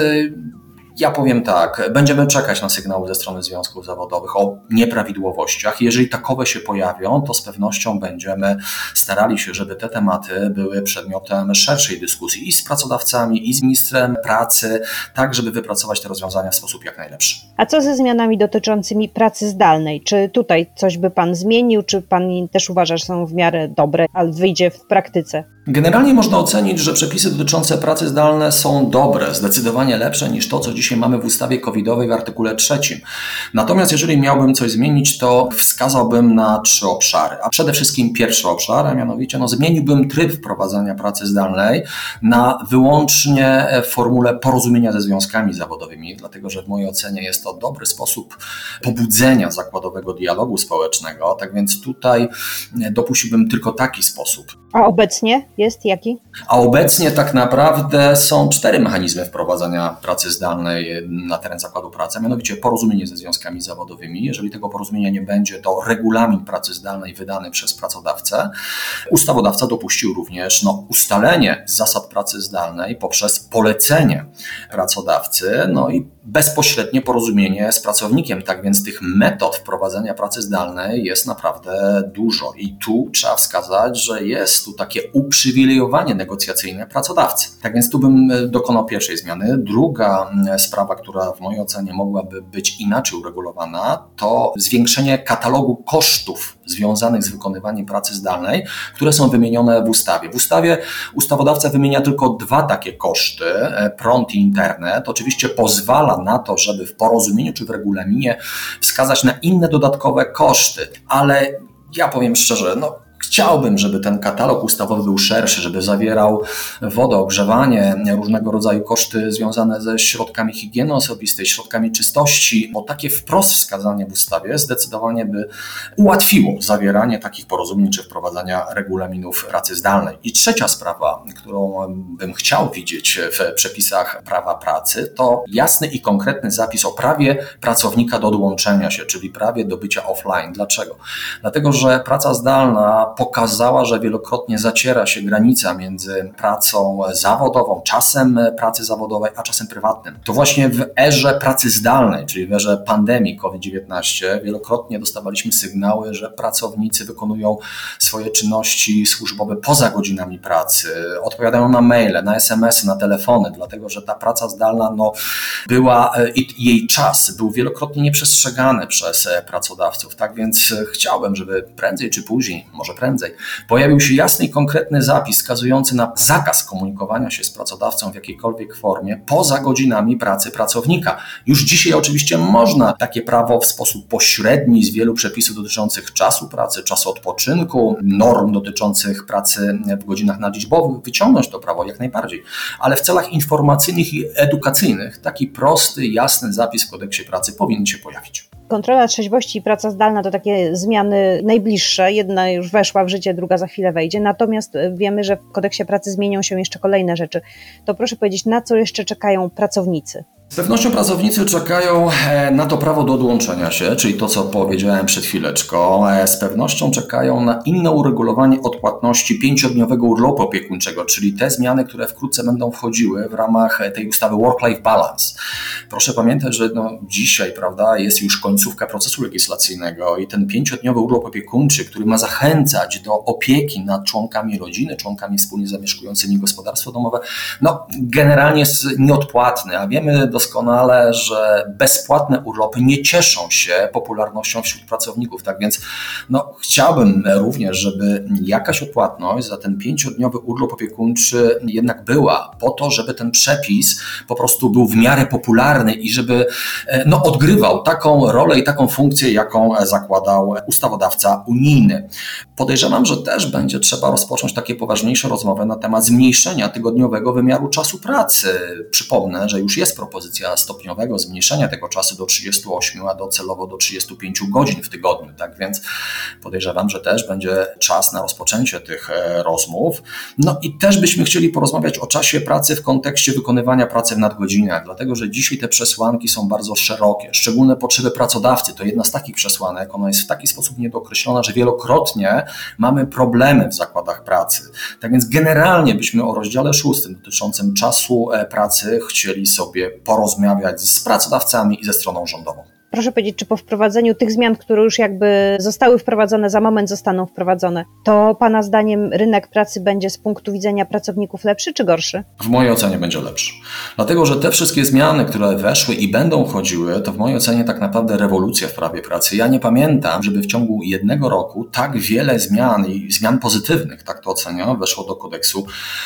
[SPEAKER 5] ja powiem tak, będziemy czekać na sygnały ze strony związków zawodowych o nieprawidłowościach. Jeżeli takowe się pojawią, to z pewnością będziemy starali się, żeby te tematy były przedmiotem szerszej dyskusji i z pracodawcami, i z ministrem pracy, tak żeby wypracować te rozwiązania w sposób jak najlepszy.
[SPEAKER 2] A co ze zmianami dotyczącymi pracy zdalnej? Czy tutaj coś by Pan zmienił, czy Pan też uważa, że są w miarę dobre, ale wyjdzie w praktyce?
[SPEAKER 5] Generalnie można ocenić, że przepisy dotyczące pracy zdalnej są dobre, zdecydowanie lepsze niż to, co dzisiaj mamy w ustawie covidowej w artykule trzecim. Natomiast jeżeli miałbym coś zmienić, to wskazałbym na trzy obszary. A przede wszystkim pierwszy obszar, a mianowicie no, zmieniłbym tryb wprowadzania pracy zdalnej na wyłącznie w formule porozumienia ze związkami zawodowymi, dlatego że w mojej ocenie jest to dobry sposób pobudzenia zakładowego dialogu społecznego. Tak więc tutaj dopuściłbym tylko taki sposób.
[SPEAKER 2] A obecnie jest jaki?
[SPEAKER 5] A obecnie tak naprawdę są cztery mechanizmy wprowadzania pracy zdalnej na teren zakładu pracy, mianowicie porozumienie ze związkami zawodowymi. Jeżeli tego porozumienia nie będzie, to regulamin pracy zdalnej wydany przez pracodawcę. Ustawodawca dopuścił również no, ustalenie zasad pracy zdalnej poprzez polecenie pracodawcy, no i bezpośrednie porozumienie z pracownikiem. Tak więc tych metod wprowadzenia pracy zdalnej jest naprawdę dużo. I tu trzeba wskazać, że jest tu takie uprzywilejowanie negocjacyjne pracodawcy. Tak więc tu bym e, dokonał pierwszej zmiany. Druga sprawa, która w mojej ocenie mogłaby być inaczej uregulowana, to zwiększenie katalogu kosztów związanych z wykonywaniem pracy zdalnej, które są wymienione w ustawie. W ustawie ustawodawca wymienia tylko dwa takie koszty, e, prąd i internet. Oczywiście pozwala na to, żeby w porozumieniu czy w regulaminie wskazać na inne dodatkowe koszty, ale ja powiem szczerze, no Chciałbym, żeby ten katalog ustawowy był szerszy, żeby zawierał wodę, ogrzewanie, różnego rodzaju koszty związane ze środkami higieny osobistej, środkami czystości, bo takie wprost wskazanie w ustawie zdecydowanie by ułatwiło zawieranie takich porozumień czy wprowadzania regulaminów pracy zdalnej. I trzecia sprawa, którą bym chciał widzieć w przepisach prawa pracy, to jasny i konkretny zapis o prawie pracownika do odłączenia się, czyli prawie do bycia offline. Dlaczego? Dlatego, że praca zdalna pokazała, że wielokrotnie zaciera się granica między pracą zawodową, czasem pracy zawodowej, a czasem prywatnym. To właśnie w erze pracy zdalnej, czyli w erze pandemii COVID-19, wielokrotnie dostawaliśmy sygnały, że pracownicy wykonują swoje czynności służbowe poza godzinami pracy, odpowiadają na maile, na SMS-y, na telefony, dlatego że ta praca zdalna no, była i jej czas był wielokrotnie nieprzestrzegany przez pracodawców. Tak więc chciałbym, żeby prędzej czy później, może prędzej, prędzej. Pojawił się jasny i konkretny zapis wskazujący na zakaz komunikowania się z pracodawcą w jakiejkolwiek formie poza godzinami pracy pracownika. Już dzisiaj oczywiście można takie prawo w sposób pośredni z wielu przepisów dotyczących czasu pracy, czasu odpoczynku, norm dotyczących pracy w godzinach nadliczbowych wyciągnąć to prawo jak najbardziej. Ale w celach informacyjnych i edukacyjnych taki prosty, jasny zapis w kodeksie pracy powinien się pojawić.
[SPEAKER 2] Kontrola trzeźwości i praca zdalna to takie zmiany najbliższe. Jedna już weszła w życie, druga za chwilę wejdzie. Natomiast wiemy, że w kodeksie pracy zmienią się jeszcze kolejne rzeczy. To proszę powiedzieć, na co jeszcze czekają pracownicy?
[SPEAKER 5] Z pewnością pracownicy czekają e, na to prawo do odłączenia się, czyli to, co powiedziałem przed chwileczką. E, z pewnością czekają na inne uregulowanie odpłatności pięciodniowego urlopu opiekuńczego, czyli te zmiany, które wkrótce będą wchodziły w ramach tej ustawy Work-Life Balance. Proszę pamiętać, że no, dzisiaj prawda, jest już końcówka procesu legislacyjnego i ten pięciodniowy urlop opiekuńczy, który ma zachęcać do opieki nad członkami rodziny, członkami wspólnie zamieszkującymi gospodarstwo domowe, no, generalnie jest nieodpłatny, a wiemy doskonale, że bezpłatne urlopy nie cieszą się popularnością wśród pracowników. Tak więc no, chciałbym również, żeby jakaś odpłatność za ten pięciodniowy urlop opiekuńczy jednak była, po to, żeby ten przepis po prostu był w miarę popularny i żeby e, no, odgrywał taką rolę i taką funkcję, jaką zakładał ustawodawca unijny. Podejrzewam, że też będzie trzeba rozpocząć takie poważniejsze rozmowy na temat zmniejszenia tygodniowego wymiaru czasu pracy. Przypomnę, że już jest propozycja propozycja stopniowego zmniejszenia tego czasu do 38, a docelowo do 35 godzin w tygodniu. Tak więc podejrzewam, że też będzie czas na rozpoczęcie tych e, rozmów. No i też byśmy chcieli porozmawiać o czasie pracy w kontekście wykonywania pracy w nadgodzinach, dlatego że dzisiaj te przesłanki są bardzo szerokie. Szczególne potrzeby pracodawcy to jedna z takich przesłanek. Ona jest w taki sposób niedokreślona, że wielokrotnie mamy problemy w zakładach pracy. Tak więc generalnie byśmy o rozdziale szóstym dotyczącym czasu e, pracy chcieli sobie porozmawiać porozmawiać z pracodawcami i ze stroną rządową.
[SPEAKER 2] Proszę powiedzieć, czy po wprowadzeniu tych zmian, które już jakby zostały wprowadzone, za moment zostaną wprowadzone, to Pana zdaniem rynek pracy będzie z punktu widzenia pracowników lepszy czy gorszy?
[SPEAKER 5] W mojej ocenie będzie lepszy. Dlatego, że te wszystkie zmiany, które weszły i będą chodziły, to w mojej ocenie tak naprawdę rewolucja w prawie pracy. Ja nie pamiętam, żeby w ciągu jednego roku tak wiele zmian i zmian pozytywnych, tak to oceniam, weszło do kodeksu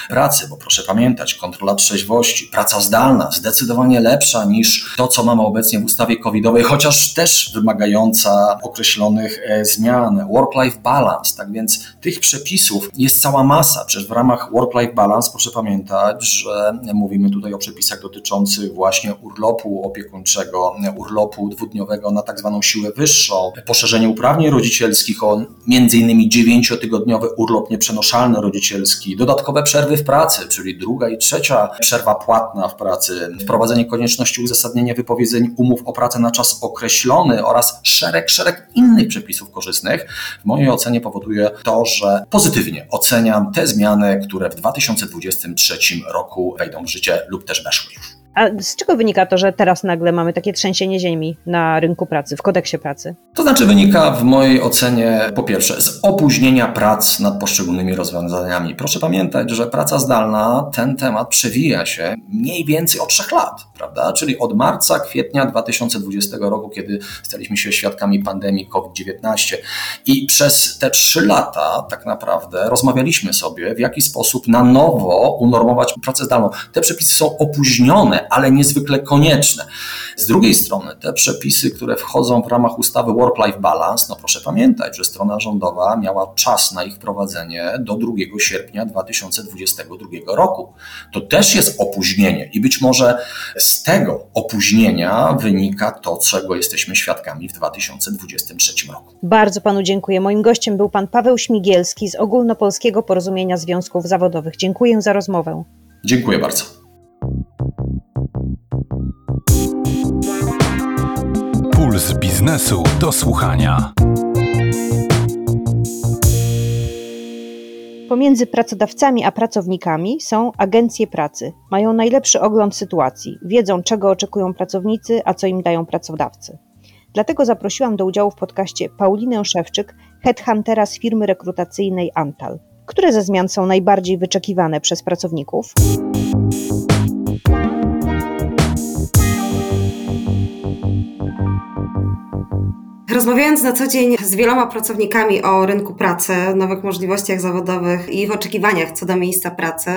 [SPEAKER 5] pracy, bo proszę pamiętać, kontrola trzeźwości, praca zdalna, zdecydowanie lepsza niż to, co mamy obecnie w ustawie covidowej, choć chociaż też wymagająca określonych e, zmian, work-life balance. Tak więc tych przepisów jest cała masa. Przecież w ramach work-life balance proszę pamiętać, że mówimy tutaj o przepisach dotyczących właśnie urlopu opiekuńczego, urlopu dwudniowego na tak zwaną siłę wyższą, poszerzenie uprawnień rodzicielskich o innymi dziewięciotygodniowy urlop nieprzenoszalny rodzicielski, dodatkowe przerwy w pracy, czyli druga i trzecia przerwa płatna w pracy, wprowadzenie konieczności uzasadnienia wypowiedzeń umów o pracę na czas określony oraz szereg, szereg innych przepisów korzystnych, w mojej ocenie powoduje to, że pozytywnie oceniam te zmiany, które w 2023 roku wejdą w życie lub też weszły już.
[SPEAKER 2] A z czego wynika to, że teraz nagle mamy takie trzęsienie ziemi na rynku pracy, w kodeksie pracy?
[SPEAKER 5] To znaczy wynika w mojej ocenie po pierwsze z opóźnienia prac nad poszczególnymi rozwiązaniami. Proszę pamiętać, że praca zdalna, ten temat przewija się mniej więcej od trzech lat, prawda? Czyli od marca, kwietnia 2020 roku, kiedy staliśmy się świadkami pandemii COVID-19 i przez te trzy lata tak naprawdę rozmawialiśmy sobie, w jaki sposób na nowo unormować pracę zdalną. Te przepisy są opóźnione, ale niezwykle konieczne. Z drugiej strony te przepisy, które wchodzą w ramach ustawy Work-Life Balance, no proszę pamiętać, że strona rządowa miała czas na ich wprowadzenie do 2 sierpnia 2022 roku. To też jest opóźnienie i być może z tego opóźnienia wynika to, czego jesteśmy świadkami w 2023 roku.
[SPEAKER 2] Bardzo panu dziękuję. Moim gościem był pan Paweł Śmigielski z Ogólnopolskiego Porozumienia Związków Zawodowych. Dziękuję za rozmowę.
[SPEAKER 5] Dziękuję bardzo.
[SPEAKER 1] Puls biznesu do słuchania.
[SPEAKER 2] Pomiędzy pracodawcami a pracownikami są agencje pracy. Mają najlepszy ogląd sytuacji, wiedzą czego oczekują pracownicy, a co im dają pracodawcy. Dlatego zaprosiłam do udziału w podcaście Paulinę Szewczyk, headhuntera z firmy rekrutacyjnej Antal. Które ze zmian są najbardziej wyczekiwane przez pracowników?
[SPEAKER 6] Rozmawiając na co dzień z wieloma pracownikami o rynku pracy, nowych możliwościach zawodowych i ich oczekiwaniach co do miejsca pracy,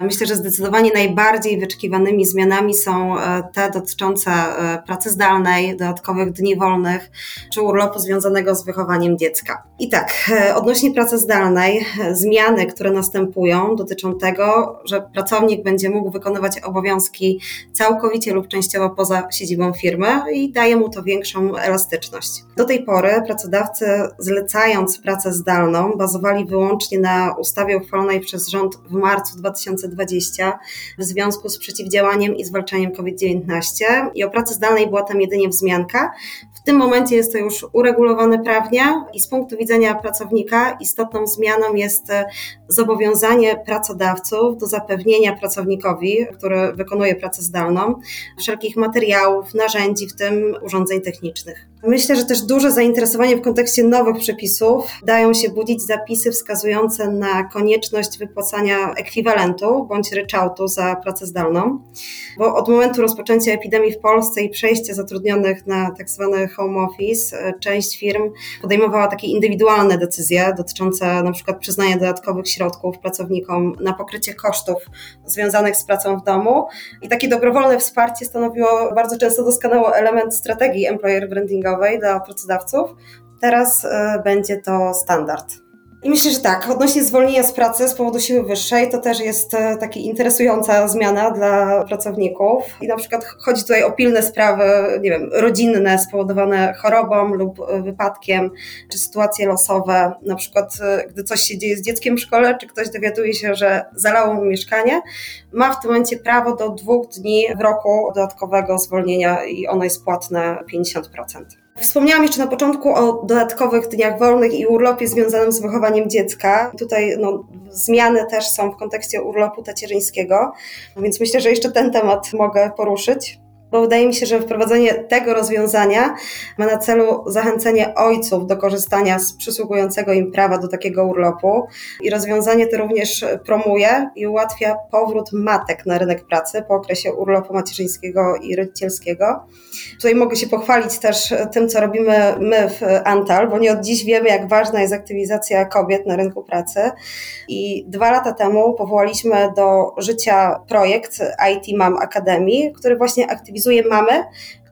[SPEAKER 6] myślę, że zdecydowanie najbardziej wyczekiwanymi zmianami są e, te dotyczące e, pracy zdalnej, dodatkowych dni wolnych czy urlopu związanego z wychowaniem dziecka. I tak, e, odnośnie pracy zdalnej, zmiany, które następują, dotyczą tego, że pracownik będzie mógł wykonywać obowiązki całkowicie lub częściowo poza siedzibą firmy i daje mu to większą elastyczność. Do tej pory pracodawcy, zlecając pracę zdalną, bazowali wyłącznie na ustawie uchwalonej przez rząd w marcu 2020 w związku z przeciwdziałaniem i zwalczaniem COVID-19 i o pracy zdalnej była tam jedynie wzmianka. W tym momencie jest to już uregulowane prawnie i z punktu widzenia pracownika istotną zmianą jest zobowiązanie pracodawców do zapewnienia pracownikowi, który wykonuje pracę zdalną, wszelkich materiałów, narzędzi, w tym urządzeń technicznych. Myślę, że też duże zainteresowanie w kontekście nowych przepisów dają się budzić zapisy wskazujące na konieczność wypłacania ekwiwalentu bądź ryczałtu za pracę zdalną, bo od momentu rozpoczęcia epidemii w Polsce i przejścia zatrudnionych na tak zwany home office, e, część firm podejmowała takie indywidualne decyzje dotyczące na przykład przyznania dodatkowych środków pracownikom na pokrycie kosztów związanych z pracą w domu. I takie dobrowolne wsparcie stanowiło bardzo często doskonały element strategii employer brandingowej dla pracodawców. Teraz y, będzie to standard. I myślę, że tak, odnośnie zwolnienia z pracy z powodu siły wyższej, to też jest e, taka interesująca zmiana dla pracowników. I na przykład chodzi tutaj o pilne sprawy, nie wiem, rodzinne spowodowane chorobą lub e, wypadkiem, czy sytuacje losowe, na przykład gdy coś się dzieje z dzieckiem w szkole, czy ktoś dowiaduje się, że zalało mu mieszkanie, ma w tym momencie prawo do dwóch dni w roku dodatkowego zwolnienia i ono jest płatne 50%. Wspomniałam jeszcze na początku o dodatkowych dniach wolnych i urlopie związanym z wychowaniem dziecka. Tutaj no, zmiany też są w kontekście urlopu tacierzyńskiego, więc myślę, że jeszcze ten temat mogę poruszyć bo wydaje mi się, że wprowadzenie tego rozwiązania ma na celu zachęcenie ojców do korzystania z przysługującego im prawa do takiego urlopu i rozwiązanie to również promuje i ułatwia powrót matek na rynek pracy po okresie urlopu macierzyńskiego i rodzicielskiego. Tutaj mogę się pochwalić też tym, co robimy my w Antal, bo nie od dziś wiemy, jak ważna jest aktywizacja kobiet na rynku pracy i dwa lata temu powołaliśmy do życia projekt IT Mam Academy, który właśnie aktywizuje organizuje mamy,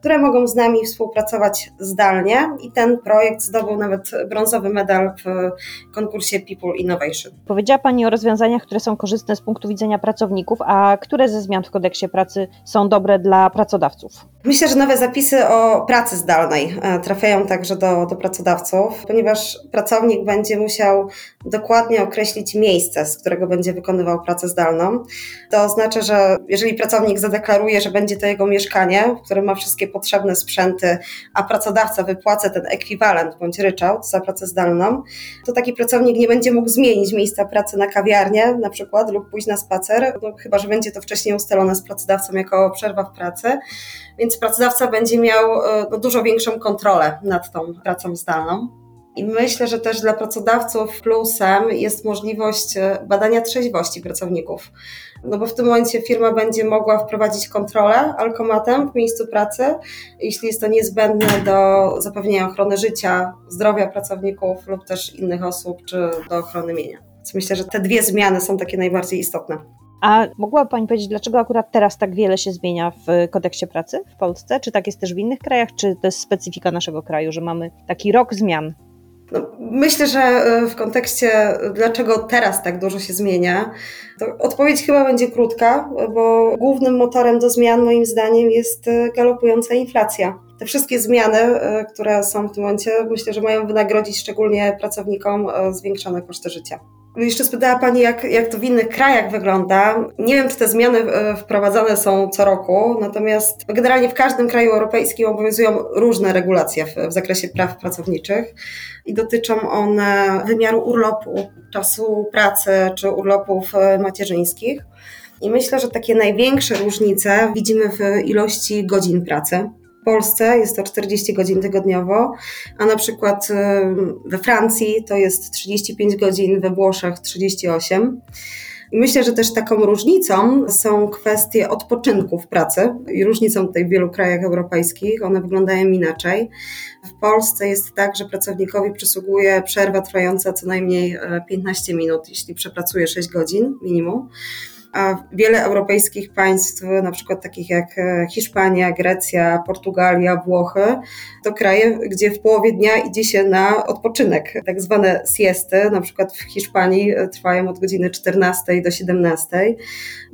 [SPEAKER 6] które mogą z nami współpracować zdalnie i ten projekt zdobył nawet brązowy medal w konkursie People Innovation.
[SPEAKER 2] Powiedziała Pani o rozwiązaniach, które są korzystne z punktu widzenia pracowników, a które ze zmian w kodeksie pracy są dobre dla pracodawców?
[SPEAKER 6] Myślę, że nowe zapisy o pracy zdalnej e, trafiają także do, do pracodawców, ponieważ pracownik będzie musiał dokładnie określić miejsce, z którego będzie wykonywał pracę zdalną. To oznacza, że jeżeli pracownik zadeklaruje, że będzie to jego mieszkanie, w którym ma wszystkie potrzebne sprzęty, a pracodawca wypłaca ten ekwiwalent bądź ryczałt za pracę zdalną, to taki pracownik nie będzie mógł zmienić miejsca pracy na kawiarnię na przykład lub pójść na spacer, no, chyba że będzie to wcześniej ustalone z pracodawcą jako przerwa w pracy, więc pracodawca będzie miał e, no, dużo większą kontrolę nad tą pracą zdalną. I myślę, że też dla pracodawców plusem jest możliwość e, badania trzeźwości pracowników. No bo w tym momencie firma będzie mogła wprowadzić kontrolę alkomatem w miejscu pracy, jeśli jest to niezbędne do zapewnienia ochrony życia, zdrowia pracowników lub też innych osób, czy do ochrony mienia. Więc myślę, że te dwie zmiany są takie najbardziej istotne.
[SPEAKER 2] A mogłaby Pani powiedzieć, dlaczego akurat teraz tak wiele się zmienia w kodeksie pracy w Polsce? Czy tak jest też w innych krajach, czy to jest specyfika naszego kraju, że mamy taki rok zmian?
[SPEAKER 6] No, myślę, że e, w kontekście dlaczego teraz tak dużo się zmienia, to odpowiedź chyba będzie krótka, bo głównym motorem do zmian moim zdaniem jest e, galopująca inflacja. Te wszystkie zmiany, e, które są w tym momencie, myślę, że mają wynagrodzić szczególnie pracownikom zwiększone koszty życia. Jeszcze spytała Pani, jak, jak to w innych krajach wygląda. Nie wiem, czy te zmiany e, wprowadzane są co roku, natomiast generalnie w każdym kraju europejskim obowiązują różne regulacje w, w zakresie praw pracowniczych i dotyczą one wymiaru urlopu, czasu pracy czy urlopów e, macierzyńskich. I myślę, że takie największe różnice widzimy w ilości godzin pracy. Polsce jest to 40 godzin tygodniowo, a na przykład we Francji to jest 35 godzin, we Włoszech 38. I myślę, że też taką różnicą są kwestie odpoczynku w pracy i różnicą tutaj w wielu krajach europejskich. One wyglądają inaczej. W Polsce jest tak, że pracownikowi przysługuje przerwa trwająca co najmniej 15 e, minut, jeśli przepracuje 6 godzin minimum a wiele europejskich państw, na przykład takich jak e, Hiszpania, Grecja, Portugalia, Włochy, to kraje, gdzie w połowie dnia idzie się na odpoczynek, tak zwane siesty, na przykład w Hiszpanii e, trwają od godziny 14 do 17.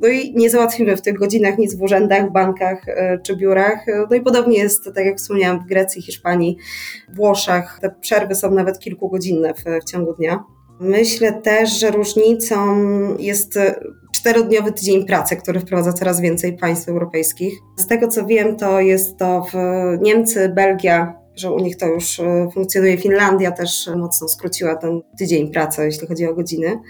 [SPEAKER 6] No i nie załatwimy w tych godzinach nic w urzędach, bankach e, czy biurach. No i podobnie jest, tak jak wspomniałam, w Grecji, Hiszpanii, Włoszech. Te przerwy są nawet kilkugodzinne w, w ciągu dnia. Myślę też, że różnicą jest czterodniowy tydzień pracy, który wprowadza coraz więcej państw europejskich. Z tego co wiem, to jest to w Niemcy, Belgia, że u nich to już e, funkcjonuje. Finlandia też mocno skróciła ten tydzień pracy, jeśli chodzi o godziny.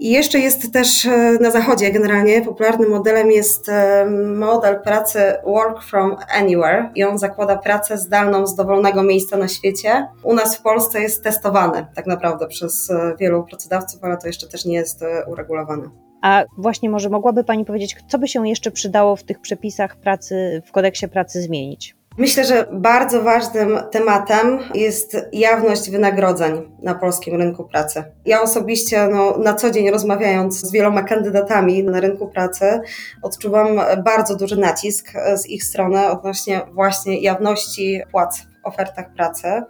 [SPEAKER 6] I jeszcze jest też e, na zachodzie generalnie popularnym modelem jest e, model pracy Work from Anywhere i on zakłada pracę zdalną z dowolnego miejsca na świecie. U nas w Polsce jest testowany tak naprawdę przez wielu pracodawców, ale to jeszcze też nie jest uregulowane.
[SPEAKER 2] A właśnie może mogłaby Pani powiedzieć, co by się jeszcze przydało w tych przepisach pracy, w kodeksie pracy zmienić?
[SPEAKER 6] Myślę, że bardzo ważnym tematem jest jawność wynagrodzeń na polskim rynku pracy. Ja osobiście no, na co dzień rozmawiając z wieloma kandydatami na rynku pracy, odczuwam bardzo duży nacisk z ich strony odnośnie właśnie jawności płac w ofertach pracy.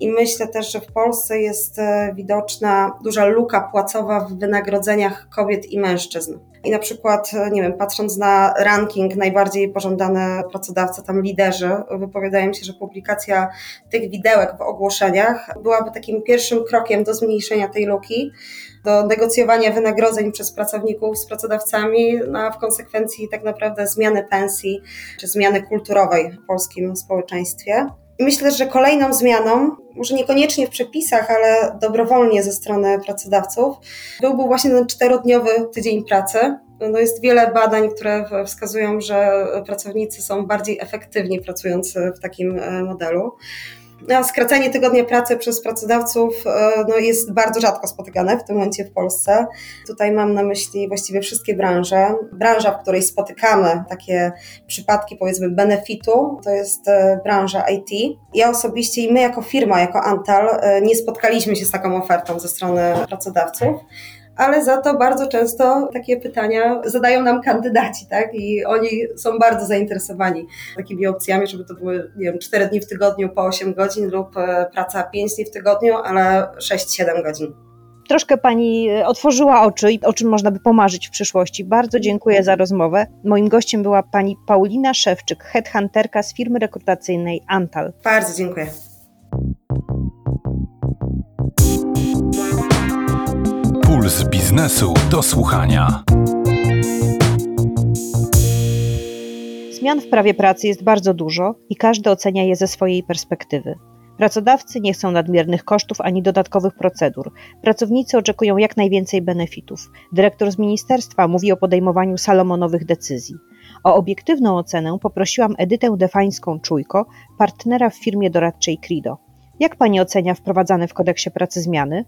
[SPEAKER 6] I myślę też, że w Polsce jest e, widoczna duża luka płacowa w wynagrodzeniach kobiet i mężczyzn. I na przykład, e, nie wiem, patrząc na ranking najbardziej pożądane pracodawcy, tam liderzy, wypowiadają się, że publikacja tych widełek w ogłoszeniach byłaby takim pierwszym krokiem do zmniejszenia tej luki, do negocjowania wynagrodzeń przez pracowników z pracodawcami, no a w konsekwencji tak naprawdę zmiany pensji czy zmiany kulturowej w polskim społeczeństwie. Myślę, że kolejną zmianą, może niekoniecznie w przepisach, ale dobrowolnie ze strony pracodawców, byłby właśnie ten czterodniowy tydzień pracy. No jest wiele badań, które wskazują, że pracownicy są bardziej efektywni pracując w takim e, modelu. Skracanie tygodnia pracy przez pracodawców e, no, jest bardzo rzadko spotykane w tym momencie w Polsce. Tutaj mam na myśli właściwie wszystkie branże. Branża, w której spotykamy takie przypadki, powiedzmy, benefitu, to jest e, branża IT. Ja osobiście i my jako firma, jako Antal, e, nie spotkaliśmy się z taką ofertą ze strony pracodawców ale za to bardzo często takie pytania zadają nam kandydaci, tak? I oni są bardzo zainteresowani takimi opcjami, żeby to były, nie wiem, 4 dni w tygodniu po 8 godzin lub e, praca 5 dni w tygodniu, ale 6-7 godzin.
[SPEAKER 2] Troszkę Pani e, otworzyła oczy, o czym można by pomarzyć w przyszłości. Bardzo dziękuję za rozmowę. Moim gościem była Pani Paulina Szewczyk, headhunterka z firmy rekrutacyjnej Antal.
[SPEAKER 6] Bardzo dziękuję.
[SPEAKER 1] Puls biznesu do słuchania.
[SPEAKER 2] Zmian w prawie pracy jest bardzo dużo i każdy ocenia je ze swojej perspektywy. Pracodawcy nie chcą nadmiernych kosztów ani dodatkowych procedur. Pracownicy oczekują jak najwięcej benefitów. Dyrektor z ministerstwa mówi o podejmowaniu salomonowych decyzji. O obiektywną ocenę poprosiłam Edytę Defańską-Czujko, partnera w firmie doradczej Crido. Jak pani ocenia wprowadzane w kodeksie pracy zmiany?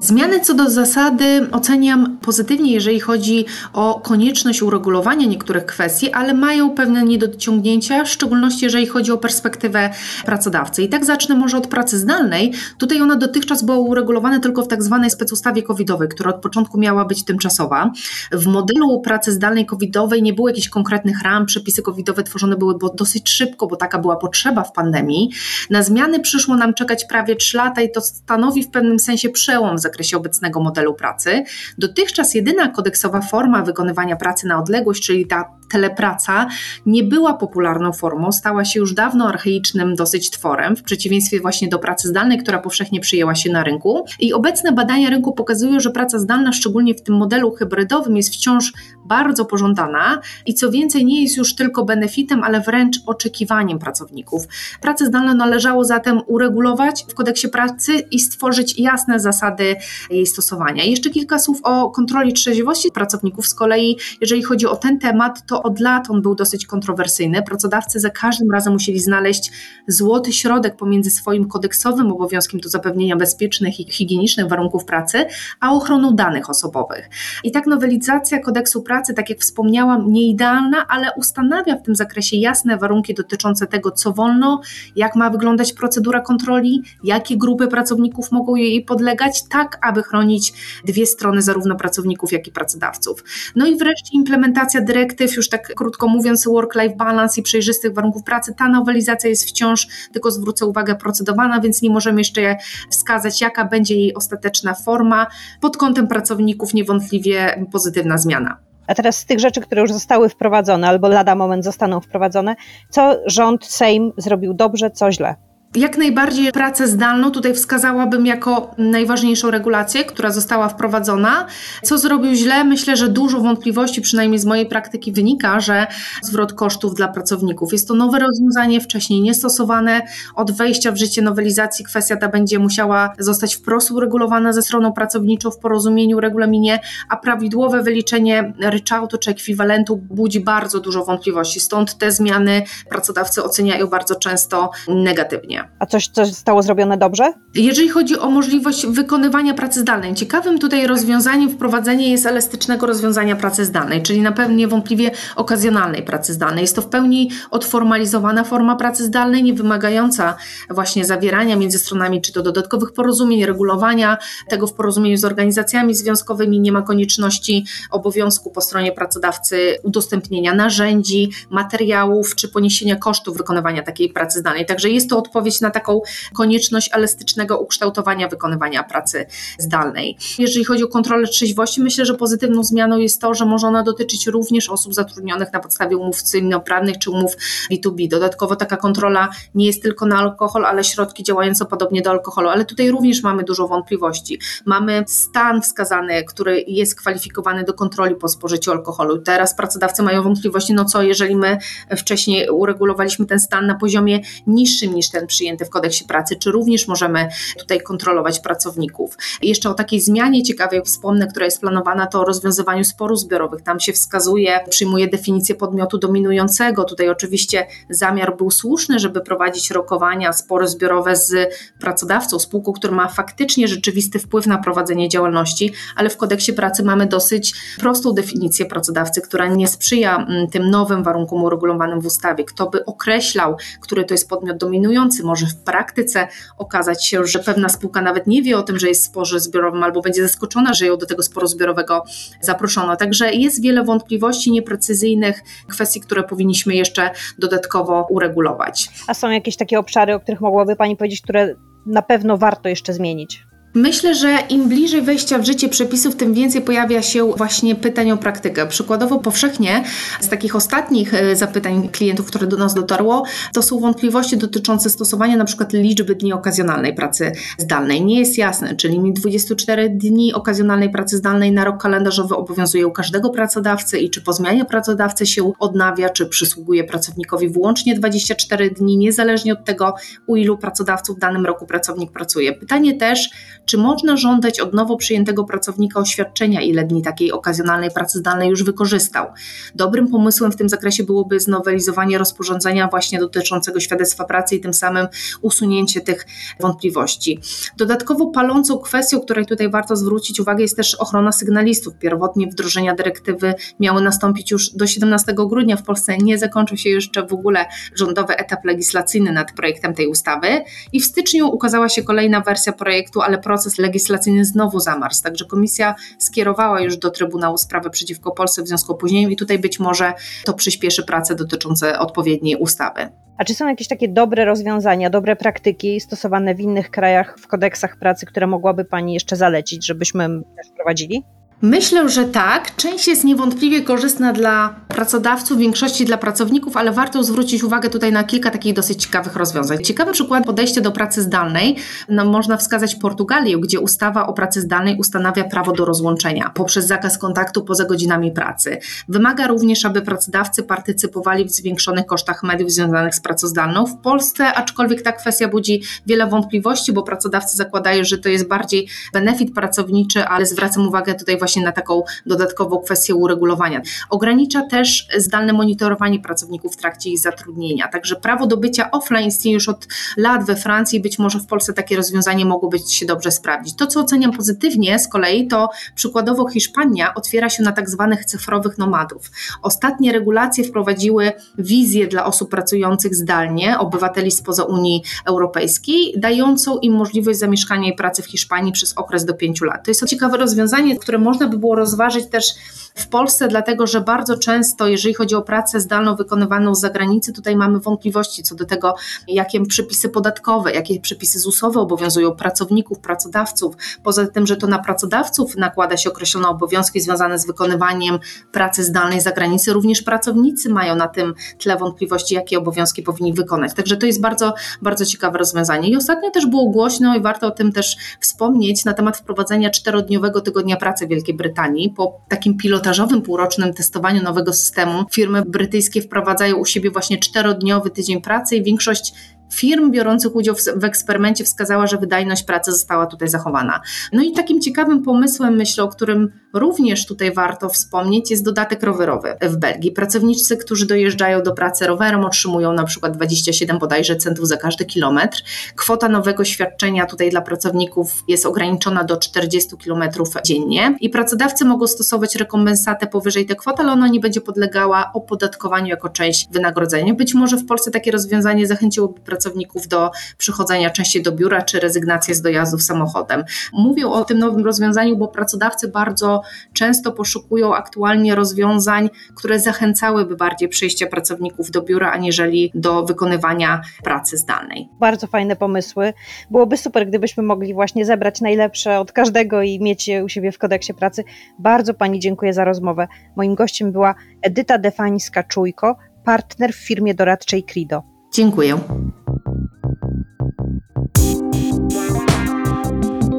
[SPEAKER 7] Zmiany co do zasady oceniam pozytywnie, jeżeli chodzi o konieczność uregulowania niektórych kwestii, ale mają pewne niedociągnięcia, w szczególności jeżeli chodzi o perspektywę pracodawcy. I tak zacznę może od pracy zdalnej. Tutaj ona dotychczas była uregulowana tylko w tak zwanej specustawie covidowej, która od początku miała być tymczasowa. W modelu pracy zdalnej covidowej nie było jakichś konkretnych ram, przepisy covidowe tworzone były dosyć szybko, bo taka była potrzeba w pandemii. Na zmiany przyszło nam czekać prawie 3 lata i to stanowi w pewnym sensie przełom zakresie obecnego modelu pracy. Dotychczas jedyna kodeksowa forma wykonywania pracy na odległość, czyli ta telepraca, nie była popularną formą, stała się już dawno archaicznym dosyć tworem, w przeciwieństwie właśnie do pracy zdalnej, która powszechnie przyjęła się na rynku. I obecne badania rynku pokazują, że praca zdalna, szczególnie w tym modelu hybrydowym, jest wciąż bardzo pożądana i co więcej, nie jest już tylko benefitem, ale wręcz oczekiwaniem pracowników. Pracę zdalną należało zatem uregulować w kodeksie pracy i stworzyć jasne zasady jej stosowania. Jeszcze kilka słów o kontroli trzeźwości pracowników. Z kolei, jeżeli chodzi o ten temat, to to od lat on był dosyć kontrowersyjny. Pracodawcy za każdym razem musieli znaleźć złoty środek pomiędzy swoim kodeksowym obowiązkiem do zapewnienia bezpiecznych i higienicznych warunków pracy, a ochroną danych osobowych. I tak nowelizacja kodeksu pracy, tak jak wspomniałam, nie idealna, ale ustanawia w tym zakresie jasne warunki dotyczące tego, co wolno, jak ma wyglądać procedura kontroli, jakie grupy pracowników mogą jej podlegać, tak aby chronić dwie strony, zarówno pracowników, jak i pracodawców. No i wreszcie implementacja dyrektyw, już tak krótko mówiąc, work-life balance i przejrzystych warunków pracy. Ta nowelizacja jest wciąż, tylko zwrócę uwagę, procedowana, więc nie możemy jeszcze wskazać, jaka będzie jej ostateczna forma. Pod kątem pracowników niewątpliwie pozytywna zmiana.
[SPEAKER 2] A teraz z tych rzeczy, które już zostały wprowadzone albo lada moment zostaną wprowadzone, co rząd, Sejm zrobił dobrze, co źle?
[SPEAKER 7] Jak najbardziej pracę zdalną tutaj wskazałabym jako najważniejszą regulację, która została wprowadzona. Co zrobił źle? Myślę, że dużo wątpliwości, przynajmniej z mojej praktyki, wynika, że zwrot kosztów dla pracowników. Jest to nowe rozwiązanie, wcześniej niestosowane. Od wejścia w życie nowelizacji kwestia ta będzie musiała zostać wprost uregulowana ze stroną pracowniczą w porozumieniu, regulaminie, a prawidłowe wyliczenie ryczałtu czy ekwiwalentu budzi bardzo dużo wątpliwości. Stąd te zmiany pracodawcy oceniają bardzo często negatywnie.
[SPEAKER 2] A coś, co zostało zrobione dobrze?
[SPEAKER 7] Jeżeli chodzi o możliwość wykonywania pracy zdalnej, ciekawym tutaj rozwiązaniem wprowadzenie jest elastycznego rozwiązania pracy zdalnej, czyli na pewno niewątpliwie okazjonalnej pracy zdalnej. Jest to w pełni odformalizowana forma pracy zdalnej, nie wymagająca właśnie zawierania między stronami czy to dodatkowych porozumień, regulowania tego w porozumieniu z organizacjami związkowymi. Nie ma konieczności obowiązku po stronie pracodawcy udostępnienia narzędzi, materiałów czy poniesienia kosztów wykonywania takiej pracy zdalnej. Także jest to odpowiedź odpowiedź na taką konieczność elastycznego ukształtowania wykonywania pracy zdalnej. Jeżeli chodzi o kontrolę trzeźwości, myślę, że pozytywną zmianą jest to, że może ona dotyczyć również osób zatrudnionych na podstawie umów cywilnoprawnych czy umów B2B. Dodatkowo taka kontrola nie jest tylko na alkohol, ale środki działające podobnie do alkoholu, ale tutaj również mamy dużo wątpliwości. Mamy stan wskazany, który jest kwalifikowany do kontroli po spożyciu alkoholu. Teraz pracodawcy mają wątpliwości, no co jeżeli my wcześniej uregulowaliśmy ten stan na poziomie niższym niż ten przyjęty w kodeksie pracy, czy również możemy tutaj kontrolować pracowników. Jeszcze o takiej zmianie ciekawej wspomnę, która jest planowana, to o rozwiązywaniu sporów zbiorowych. Tam się wskazuje, przyjmuje definicję podmiotu dominującego. Tutaj oczywiście zamiar był słuszny, żeby prowadzić rokowania, spory zbiorowe z pracodawcą, spółką, która ma faktycznie rzeczywisty wpływ na prowadzenie działalności, ale w kodeksie pracy mamy dosyć prostą definicję pracodawcy, która nie sprzyja mm, tym nowym warunkom uregulowanym w ustawie. Kto by określał, który to jest podmiot dominujący, może w praktyce okazać się, że pewna spółka nawet nie wie o tym, że jest w sporze zbiorowym, albo będzie zaskoczona, że ją do tego sporu zbiorowego zaproszono. Także jest wiele wątpliwości, nieprecyzyjnych kwestii, które powinniśmy jeszcze dodatkowo uregulować.
[SPEAKER 2] A są jakieś takie obszary, o których mogłaby Pani powiedzieć, które na pewno warto jeszcze zmienić?
[SPEAKER 7] Myślę, że im bliżej wejścia w życie przepisów, tym więcej pojawia się właśnie pytań o praktykę. Przykładowo powszechnie z takich ostatnich e, zapytań klientów, które do nas dotarło, to są wątpliwości dotyczące stosowania przykład liczby dni okazjonalnej pracy zdalnej. Nie jest jasne, czy limit 24 dni okazjonalnej pracy zdalnej na rok kalendarzowy obowiązuje u każdego pracodawcy i czy po zmianie pracodawcy się odnawia, czy przysługuje pracownikowi wyłącznie 24 dni, niezależnie od tego, u ilu pracodawców w danym roku pracownik pracuje. Pytanie też, czy można żądać od nowo przyjętego pracownika oświadczenia, ile dni takiej okazjonalnej pracy zdalnej już wykorzystał? Dobrym pomysłem w tym zakresie byłoby znowelizowanie rozporządzenia właśnie dotyczącego świadectwa pracy i tym samym usunięcie tych wątpliwości. Dodatkowo palącą kwestią, której tutaj warto zwrócić uwagę, jest też ochrona sygnalistów. Pierwotnie wdrożenia dyrektywy miały nastąpić już do 17 grudnia. W Polsce nie zakończył się jeszcze w ogóle rządowy etap legislacyjny nad projektem tej ustawy i w styczniu ukazała się kolejna wersja projektu, ale proces proces legislacyjny znowu zamarzł. Także komisja skierowała już do Trybunału sprawę przeciwko Polsce w związku opóźnieniem i tutaj być może to przyspieszy prace dotyczące odpowiedniej ustawy.
[SPEAKER 2] A czy są jakieś takie dobre rozwiązania, dobre praktyki stosowane w innych krajach w kodeksach pracy, które mogłaby Pani jeszcze zalecić, żebyśmy też wprowadzili?
[SPEAKER 7] Myślę, że tak. Część jest niewątpliwie korzystna dla pracodawców, w większości dla pracowników, ale warto zwrócić uwagę tutaj na kilka takich dosyć ciekawych rozwiązań. Ciekawy przykład podejścia do pracy zdalnej no, można wskazać Portugalię, gdzie ustawa o pracy zdalnej ustanawia prawo do rozłączenia poprzez zakaz kontaktu poza godzinami pracy. Wymaga również, aby pracodawcy partycypowali w zwiększonych kosztach mediów związanych z pracą zdalną. W Polsce, aczkolwiek ta kwestia budzi wiele wątpliwości, bo pracodawcy zakładają, że to jest bardziej benefit pracowniczy, ale zwracam uwagę tutaj właśnie właśnie na taką dodatkową kwestię uregulowania. Ogranicza też zdalne monitorowanie pracowników w trakcie ich zatrudnienia. Także prawo do bycia offline istnieje już od lat we Francji, być może w Polsce takie rozwiązanie mogłoby się dobrze sprawdzić. To, co oceniam pozytywnie z kolei, to przykładowo Hiszpania otwiera się na tak zwanych cyfrowych nomadów. Ostatnie regulacje wprowadziły wizję dla osób pracujących zdalnie, obywateli spoza Unii Europejskiej, dającą im możliwość zamieszkania i pracy w Hiszpanii przez okres do pięciu lat. To jest to ciekawe rozwiązanie, które można by było rozważyć też w Polsce, dlatego że bardzo często, jeżeli chodzi o pracę zdalną wykonywaną z zagranicy, tutaj mamy wątpliwości co do tego, jakie przepisy podatkowe, jakie przepisy ZUS-owe obowiązują pracowników, pracodawców. Poza tym, że to na pracodawców nakłada się określone obowiązki związane z wykonywaniem pracy zdalnej za granicy, również pracownicy mają na tym tle wątpliwości, jakie obowiązki powinni wykonać. Także to jest bardzo, bardzo ciekawe rozwiązanie. I ostatnio też było głośno i warto o tym też wspomnieć na temat wprowadzenia czterodniowego tygodnia pracy w Wielkiej Brytanii po takim pilotażowym pilotażowym półrocznym testowaniu nowego systemu firmy brytyjskie wprowadzają u siebie właśnie czterodniowy tydzień pracy i większość firm biorących udział w, w, eksperymencie wskazała, że wydajność pracy została tutaj zachowana. No i takim ciekawym pomysłem, myślę, o którym również tutaj warto wspomnieć, jest dodatek rowerowy w Belgii. Pracownicy, którzy dojeżdżają do pracy rowerem, otrzymują na przykład 27 bodajże centów za każdy kilometr. Kwota nowego świadczenia tutaj dla pracowników jest ograniczona do 40 kilometrów dziennie i pracodawcy mogą stosować rekompensatę powyżej tej kwoty, ale ona nie będzie podlegała opodatkowaniu jako część wynagrodzenia. Być może w Polsce takie rozwiązanie zachęciłoby pracowników do przychodzenia częściej do biura czy rezygnację z dojazdów samochodem. Mówię o tym nowym rozwiązaniu, bo pracodawcy bardzo często poszukują aktualnie rozwiązań, które zachęcałyby bardziej przyjście pracowników do biura, aniżeli do wykonywania pracy zdalnej.
[SPEAKER 2] Bardzo fajne pomysły. Byłoby super, gdybyśmy mogli właśnie zebrać najlepsze od każdego i mieć je u siebie w kodeksie pracy. Bardzo Pani dziękuję za rozmowę. Moim gościem była Edyta Defańska-Czujko, partner w firmie doradczej Crido.
[SPEAKER 7] Dziękuję.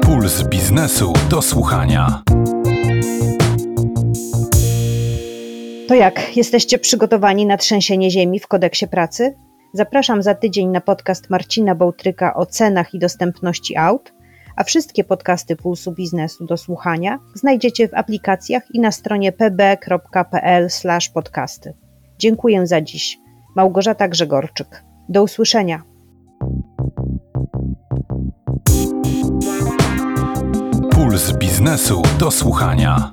[SPEAKER 1] Puls biznesu do słuchania.
[SPEAKER 2] To jak, jesteście przygotowani na trzęsienie ziemi w kodeksie pracy? Zapraszam za tydzień na podcast Marcina Bołtryka o cenach i dostępności aut, a wszystkie podcasty Pulsu Biznesu do słuchania znajdziecie w aplikacjach i na stronie pb.pl/podcasty. Dziękuję za dziś. Małgorzata Grzegorczyk. Do usłyszenia.
[SPEAKER 1] Puls biznesu do słuchania.